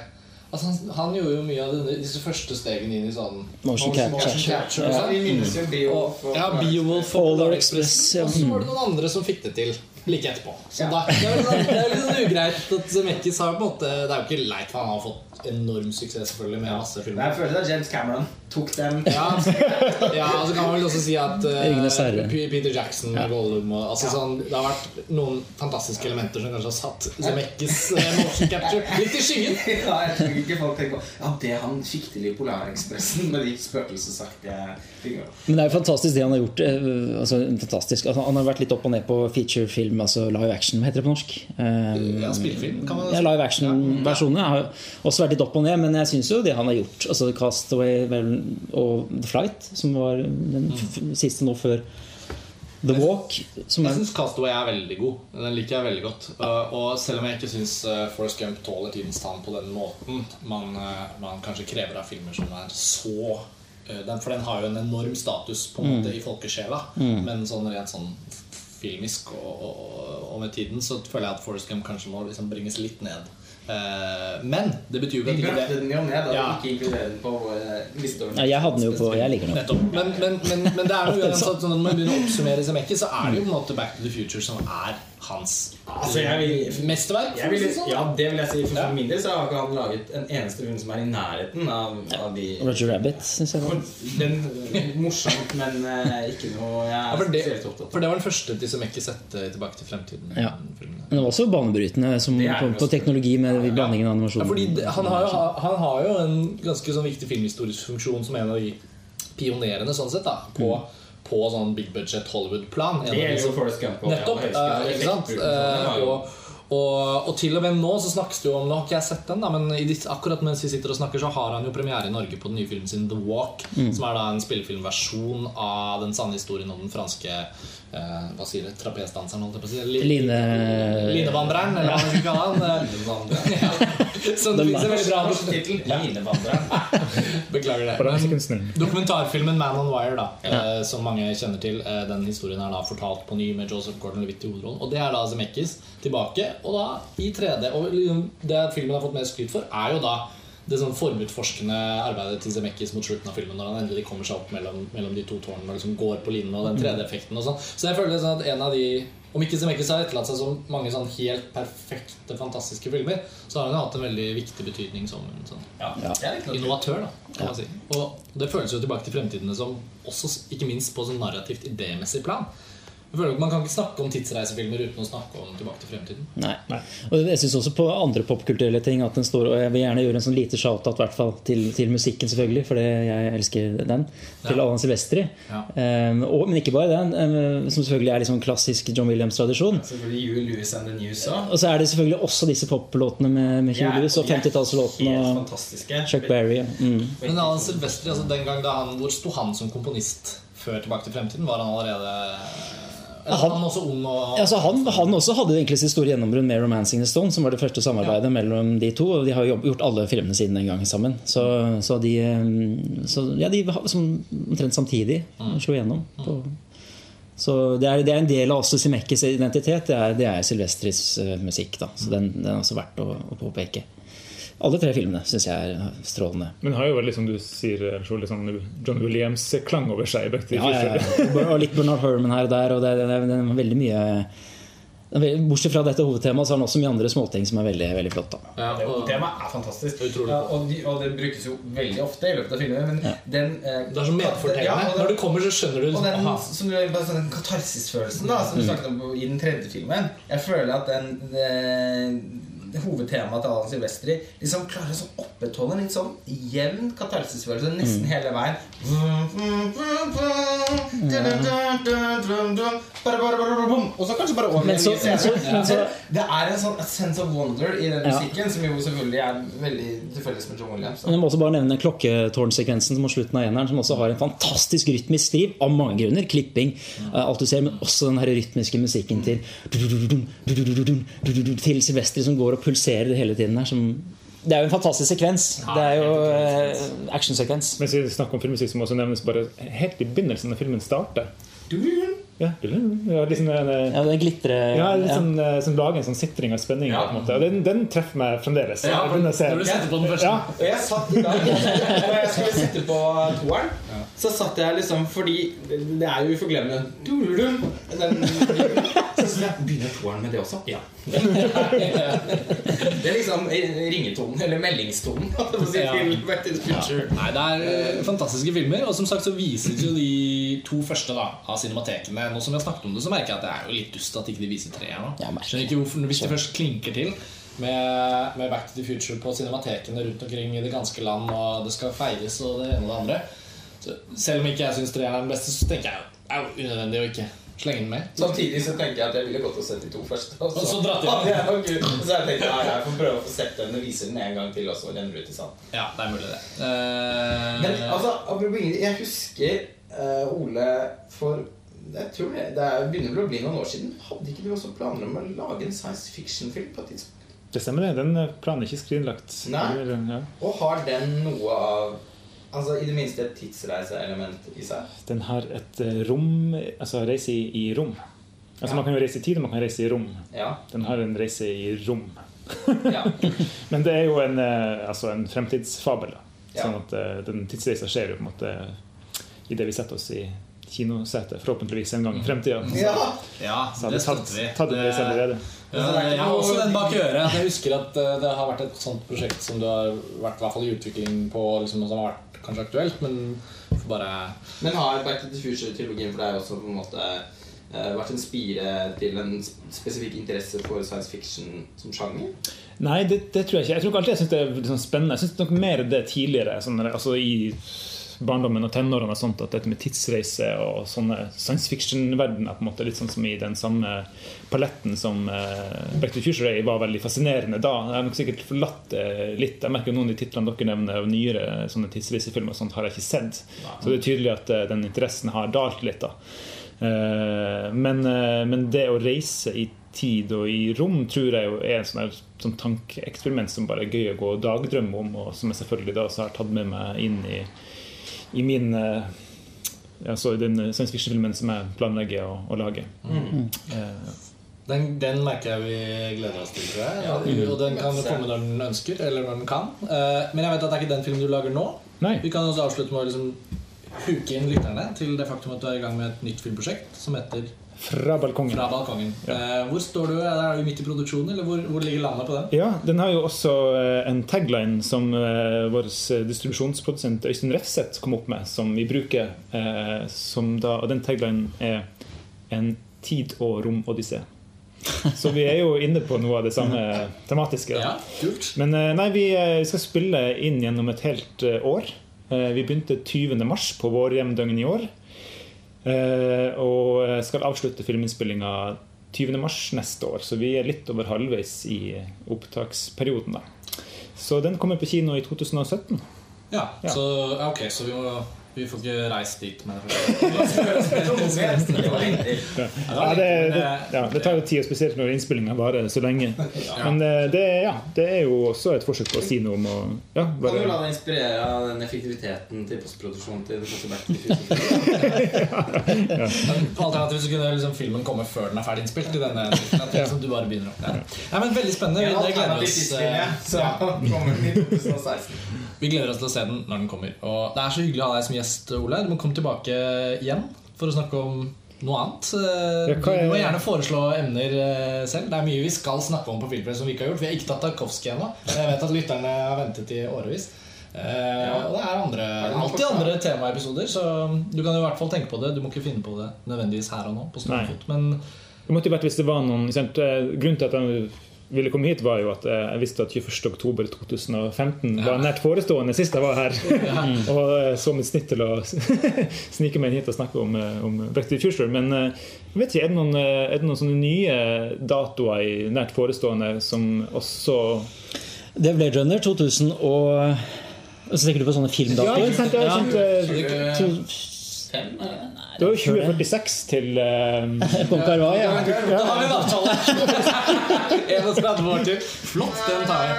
Altså Han, han gjorde jo mye av denne, disse første stegene inn i sånn Motion capture. capture Ja, vi minnes jo Beowulf Og, ja, Beowulf Polar Express, ja. Og så var det noen andre som fikk det til like etterpå. Så da, det er sånn, litt sånn ugreit at Zemeckis har på en måte Det er jo ikke leit, for han har fått enorm suksess selvfølgelig med masse filmer. jeg føler at James Cameron tok dem Ja, ja, og så kan man vel også si at eh. P- Peter Jackson Gollum og, altså, sånn, Det har vært noen fantastiske elementer som kanskje har satt Zemeckis eh, motion capture litt i skyggen. Ja, jeg tror ikke folk tenker på Ja, det han fikk til i Polarekspressen med de spøkelsesaktige tingene. Men det er jo fantastisk det han har gjort. eh, Altså, fantastisk. Altså, han har vært litt opp og ned på featurefilm, altså live action, hva heter det på norsk? Um, Ja, spillefilm, kan man ja, live action-versjonene har også vært litt opp og ned, men jeg syns jo det han har gjort Altså Castaway og The Flight, som var den siste nå før The Walk. Som Jeg syns Castaway er veldig god. Den liker jeg veldig godt. Uh, og selv om jeg ikke syns Forest Forrest Gump tåler tidens tann på den måten man, uh, man kanskje krever av filmer som er så For den har jo en enorm status på en måte i folkesjela, men sånn rent sånn filmisk og, og, og med tiden så føler jeg at Forrest Gump kanskje må liksom bringes litt ned. Uh, men det betyr jo ikke at ikke det den jo ned, da. Ja. Ikke inkludere den på våre lister. ja, jeg hadde den jo på Jeg liker den. Nettopp. Men, men, men, men det er jo uansett sånn at når man begynner å oppsummere Zemekki, så er det jo på en måte Back to the Future som er hans Altså, jeg vil- mesterverk. Jeg vil, sånn. ja, det vil jeg si. For, Ja. min del så har ikke han laget en eneste hund som er i nærheten av, av de Roger Rabbit, syns jeg. For, Den morsomt, men eh, ikke noe jeg Ja, for, det, for det var den første til ikke sette Tilbake til fremtiden. Ja. Men det var også banebrytende som, kom på, teknologi med blandingen av animasjon. Ja, fordi det, han, har jo, han har jo en ganske sånn viktig filmhistorisk funksjon som en av de pionerene sånn sett da, på, på sånn big budget Hollywood-plan. Det av gjelder jo Forest Gump. og Nettopp. Uh, ikke sant? jo- og, og, og til og med nå så snakkes det jo om Nå har ikke jeg sett den, da men i akkurat mens vi sitter og snakker, så har han jo premiere i Norge på den nye filmen sin The Walk. Som er da en spillefilmversjon av den sanne historien om den franske Hva sier det? Trapesdanseren, holdt jeg på å si? Line- Linevandreren, eller hva man skal kalle han. Ja. Som det fins en veldig bra Norsk tittel. Linevandreren. Beklager det. Dokumentarfilmen Man on Wire, da, ja. som mange kjenner til, eh, den historien er da fortalt på ny med Joseph Gordon-Levitt i hovedrollen. Og det er da Zemeckis tilbake, og da i 3D. Og liksom det filmen har fått mest skryt for, er jo da det sånn formutforskende arbeidet til Zemeckis mot slutten av filmen, når han endelig kommer seg opp mellom, mellom de to tårnene og liksom går på linene og den 3D-effekten og sånn. Så jeg føler sånn at en av de Om ikke Zemeckis har etterlatt seg så mange sånn helt perfekte, fantastiske filmer, så har han jo hatt en veldig viktig betydning som en sånn Ja, innovatør. da, kan man si. Og det føles jo tilbake til fremtidene som også, ikke minst på sånn narrativt idémessig plan. Jeg føler at Man kan ikke snakke om tidsreisefilmer uten å snakke om Tilbake til fremtiden. Nei. Og jeg synes også på andre popkulturelle ting at den står Og jeg vil gjerne gjøre en sånn lite shout-out til, til musikken, selvfølgelig, for jeg elsker den. Til Ja. Alan Silvestri. Ja. Um, og, men ikke bare den, um, som selvfølgelig er liksom klassisk John Williams-tradisjon. Selvfølgelig Huey Lewis and the News òg. Og så er det selvfølgelig også disse poplåtene med, med Hugh Lewis og 50-tallslåtene Helt og fantastiske. Chuck Berry. Mm. Men Alan Silvestri, altså den gang da han, hvor sto han som komponist før Tilbake til fremtiden? Var han allerede Han- han også ung og Altså, han, han også hadde egentlig sitt store gjennombrudd med 'Romancing the Stone', som var det første samarbeidet mellom de to. Og de har jo gjort alle filmene siden den gang sammen. Så, så de um, så, Ja, de som, omtrent samtidig slo igjennom. På, så det er, det er en del av også Simekkis identitet. Det er, det er Silvestris eh, musikk. da Så den, den er også verdt å, å påpeke. Alle tre filmene syns jeg er strålende. Men har jo veldig, som du sier, sånn John Williams-klang over seg. Ja, ja, ja. Og litt Bernard Herman her og der. Og det, det, det, det er veldig mye det Bortsett fra dette hovedtemaet, så har han også mye andre småting som er veldig, veldig flott. Da. ja, Det og, temaet er fantastisk. Ja, og, de, og det brukes jo veldig ofte i løpet av filmen. Men den eh, Det er som medfortellende. Ja, den- Når du kommer, så skjønner du Og den, aha. som du, bare sånn, den katarsisfølelsen da, som du snakket om i den tredje filmen Jeg føler at den det, det hovedtemaet til Alan Silvestri liksom klarer å sånn opprettholde en litt sånn jevn katarsisfølelse nesten hele veien. Og så kanskje bare over Men så- men så- men så- Det er en sånn sense of wonder i den Ja. musikken, som jo selvfølgelig er veldig til felles med John Williams. da. Men jeg må også bare nevne klokketårnsekvensen mot slutten av eneren, som også har en fantastisk rytmisk driv av mange grunner. Klipping, eh, alt du ser, men også den her rytmiske musikken til Til Silvestri som går og pulserer hele tiden her. Som, det er jo en fantastisk sekvens. Det er jo eh, actionsekvens. Mens vi snakker om filmmusikk, som også nevnes bare helt i begynnelsen når filmen starter. Ja, ja, liksom, en, Ja, den glitrer ja, litt ja. sånn, eh, som lager en sånn sitring av spenning. Ja. på en måte. Og den, den treffer meg fremdeles. Ja, når du setter på den første. Ja, Og jeg satt i dag Når jeg skulle sitte på toeren, så satt jeg liksom fordi Det er jo uforglemmelig. Den- jeg Begynner toeren med det også? Ja. Det er liksom ringetonen, eller meldingstonen, Ja. Nei, Det er eh, fantastiske filmer. Og som sagt så vises jo de to første da av cinematekene. Nå som vi har snakket om det, så merker jeg at det er jo litt dust at ikke de viser tre her nå. Skjønner ikke hvorfor Hvis de først klinker til med, med Back to the Future på cinematekene rundt omkring i det ganske land, og det skal feires og det ene og det andre så Selv om ikke jeg syns treeren er den beste, så tenker jeg det er jo unødvendig å ikke slenge den med. Samtidig så tenker jeg at jeg ville gått og sett de to først. Og Og så dratt hjem. Ja, ja, ok. så jeg tenkte ja, jeg får prøve å få sett den og vise den en gang til, og så renner ut i sand. Ja, det er mulig, det. Uh... Men altså, jeg husker uh, Ole for jeg tror det, det er, begynner vel å bli noen år siden. Hadde ikke du også planer om å lage en science fiction-film på et tidspunkt? det stemmer, det. Den planer planen er ikke skrinlagt. Nei. Ja. Og har den noe av Altså i det minste et tidsreiseelement i seg? Den har et eh, rom Altså reise i, i rom. Altså Ja. Man kan jo reise i tid, og man kan reise i rom. Ja. Den har en reise i rom. ja. Men det er jo en, eh, altså en fremtidsfabel. Da. Ja. Sånn at eh, den tidsreisa skjer jo på en måte idet vi setter oss i kinosetet, forhåpentligvis en gang i fremtida. ja. ja, det vi tatt, støtter vi. tatt en reise allerede. Ja, jeg har også den bak øret. Jeg husker at eh, det har vært et sånt prosjekt som du har vært i hvert fall i utvikling på, liksom, som har vært kanskje aktuelt, men får bare Men har Back to the Future-trilogien for deg også på en måte eh, vært en spire til en spesifikk interesse for science fiction som sjanger? Nei, det, det tror jeg ikke. Jeg tror ikke alltid jeg syns det er sånn spennende. Jeg syns nok mer det tidligere. Sånn, altså i barndommen og tenårene og sånt, at dette med tidsreise og sånne science fiction-verdener på en måte litt sånn som i den samme paletten som uh, Back to Future Ray var veldig fascinerende da. Jeg har nok sikkert forlatt det litt. Jeg merker noen av de titlene dere nevner av nyere sånne tidsreisefilmer og sånt, har jeg ikke sett. Så det er tydelig at uh, den interessen har dalt litt. da Uh, men, men det å reise i tid og i rom tror jeg jo er en sånn, sånn tankeeksperiment som bare er gøy å gå og dagdrømme om, og som jeg selvfølgelig da også har tatt med meg inn i, i min eh, altså i den science fiction-filmen som jeg planlegger å, å lage. Eh, Den, den merker jeg vi gleder oss til, tror jeg. Og den kan komme når den ønsker, eller når den kan. Uh, Men jeg vet at det er ikke den filmen du lager nå. nei. Vi kan også avslutte med å liksom huke inn lytterne til det faktum at du er i gang med et nytt filmprosjekt som heter Fra balkongen. Fra balkongen. Eh, Hvor står du? Er du midt i produksjonen, eller hvor, hvor ligger landet på den? Ja, den har jo også eh, en tagline som eh, vår distribusjonsprodusent Øystein Refseth kom opp med, som vi bruker. eh, Som da, og den taglinen er 'En tid- og rom-odyssé'. Så vi er jo inne på noe av det samme tematiske. da. Ja, kult. Men nei, vi skal spille inn gjennom et helt år. Vi begynte 20. mars på vårhjemdøgn i år. Eh, Og eh, skal avslutte filminnspillinga 20. mars neste år. Så vi er litt over halvveis i opptaksperioden. da Så den kommer på kino i 2017. Ja, Ja. Så, ok, så vi, må, vi får ikke reist dit med Ja, det, det, ja, det tar jo tid, og spesielt når innspillinga varer så lenge. Men eh, det, ja, det er jo også et forsøk på å si noe om å ja, Kan du la deg inspirere av den effektiviteten til postproduksjonen til? Alternativt så kunne liksom filmen komme før den er ferdig innspilt. I denne liksom du bare begynner ja. Nei, men Veldig spennende. Vi, det gleder vi oss, eh, så kommer den i 2016. vi gleder oss til å se den når den kommer. Og Det er så hyggelig å ha deg som gjest, Ole. Du må komme tilbake igjen for å snakke om noe annet. Eh, Du må gjerne foreslå emner eh, selv. Det er mye vi skal snakke om på Filmfest som vi ikke har gjort. Vi har ikke tatt Tarkovskij ennå. Jeg vet at lytterne har ventet i årevis. Ja. og det er andre, alltid andre temaepisoder, så du kan i hvert fall tenke på det. Du må ikke finne på det nødvendigvis her og nå. på stående Men Det måtte jo vært hvis det var noen eh, Grunnen til at jeg ville komme hit, var jo at eh, jeg visste at 21. oktober 2015 var nært forestående sist jeg var her. og eh, så mitt snitt til å snike meg inn hit og snakke om, eh, om Back to the Future. Men jeg vet ikke, er det noen, er det noen sånne nye datoer i nært forestående som også Det er Blade Runner 2000 og så tenker du på sånne Ja, filmdatoer? ikke sant? Ja, sant, eh, To- Fem, er det? var jo 2046 til uh, Kong Karvai, ja. Da har vi en avtale! 31 år til. Flott, den tar jeg.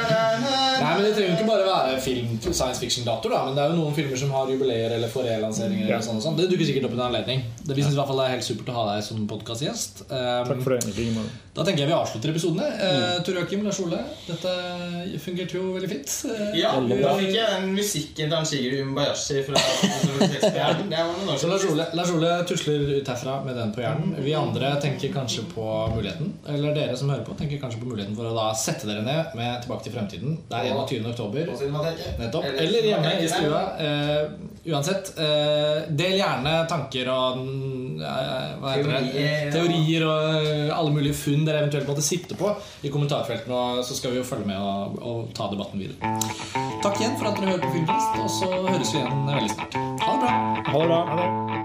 Nei, men Det trenger ikke bare være film science fiction-datoer. da Men det er jo noen filmer som har jubileer eller forelanseringer. Ja. eller sånn og sånn Det dukker sikkert opp en anledning. Det, vi synes i hvert fall det er helt supert å ha deg som podkastgjest. Um, Takk for det. Da tenker jeg vi avslutter episodene. Uh, Tor Joakim, Lars Ole, dette fungerte jo veldig fint. Eh, Ja, da fikk jeg den musikken til han Shigeru Umbayashi fra Så Lars. Ole, Lars Ole tusler ut herfra med den på hjernen. Vi andre tenker kanskje på muligheten Eller dere som hører på, tenker kanskje på muligheten for å da sette dere ned med Tilbake til fremtiden. Det er 21. oktober. Nettopp. Eller hjemme i stua. Eh, uansett. Eh, del gjerne tanker og mm, eh, hva heter det? Teorier. og eh, alle mulige funn dere eventuelt måtte sitte på i kommentarfeltene. Og så skal vi jo følge med og, og ta debatten videre. Takk igjen for at dere hører på Filmfest, og så høres vi igjen veldig snart. Ha det bra. Ha det bra. Ha det.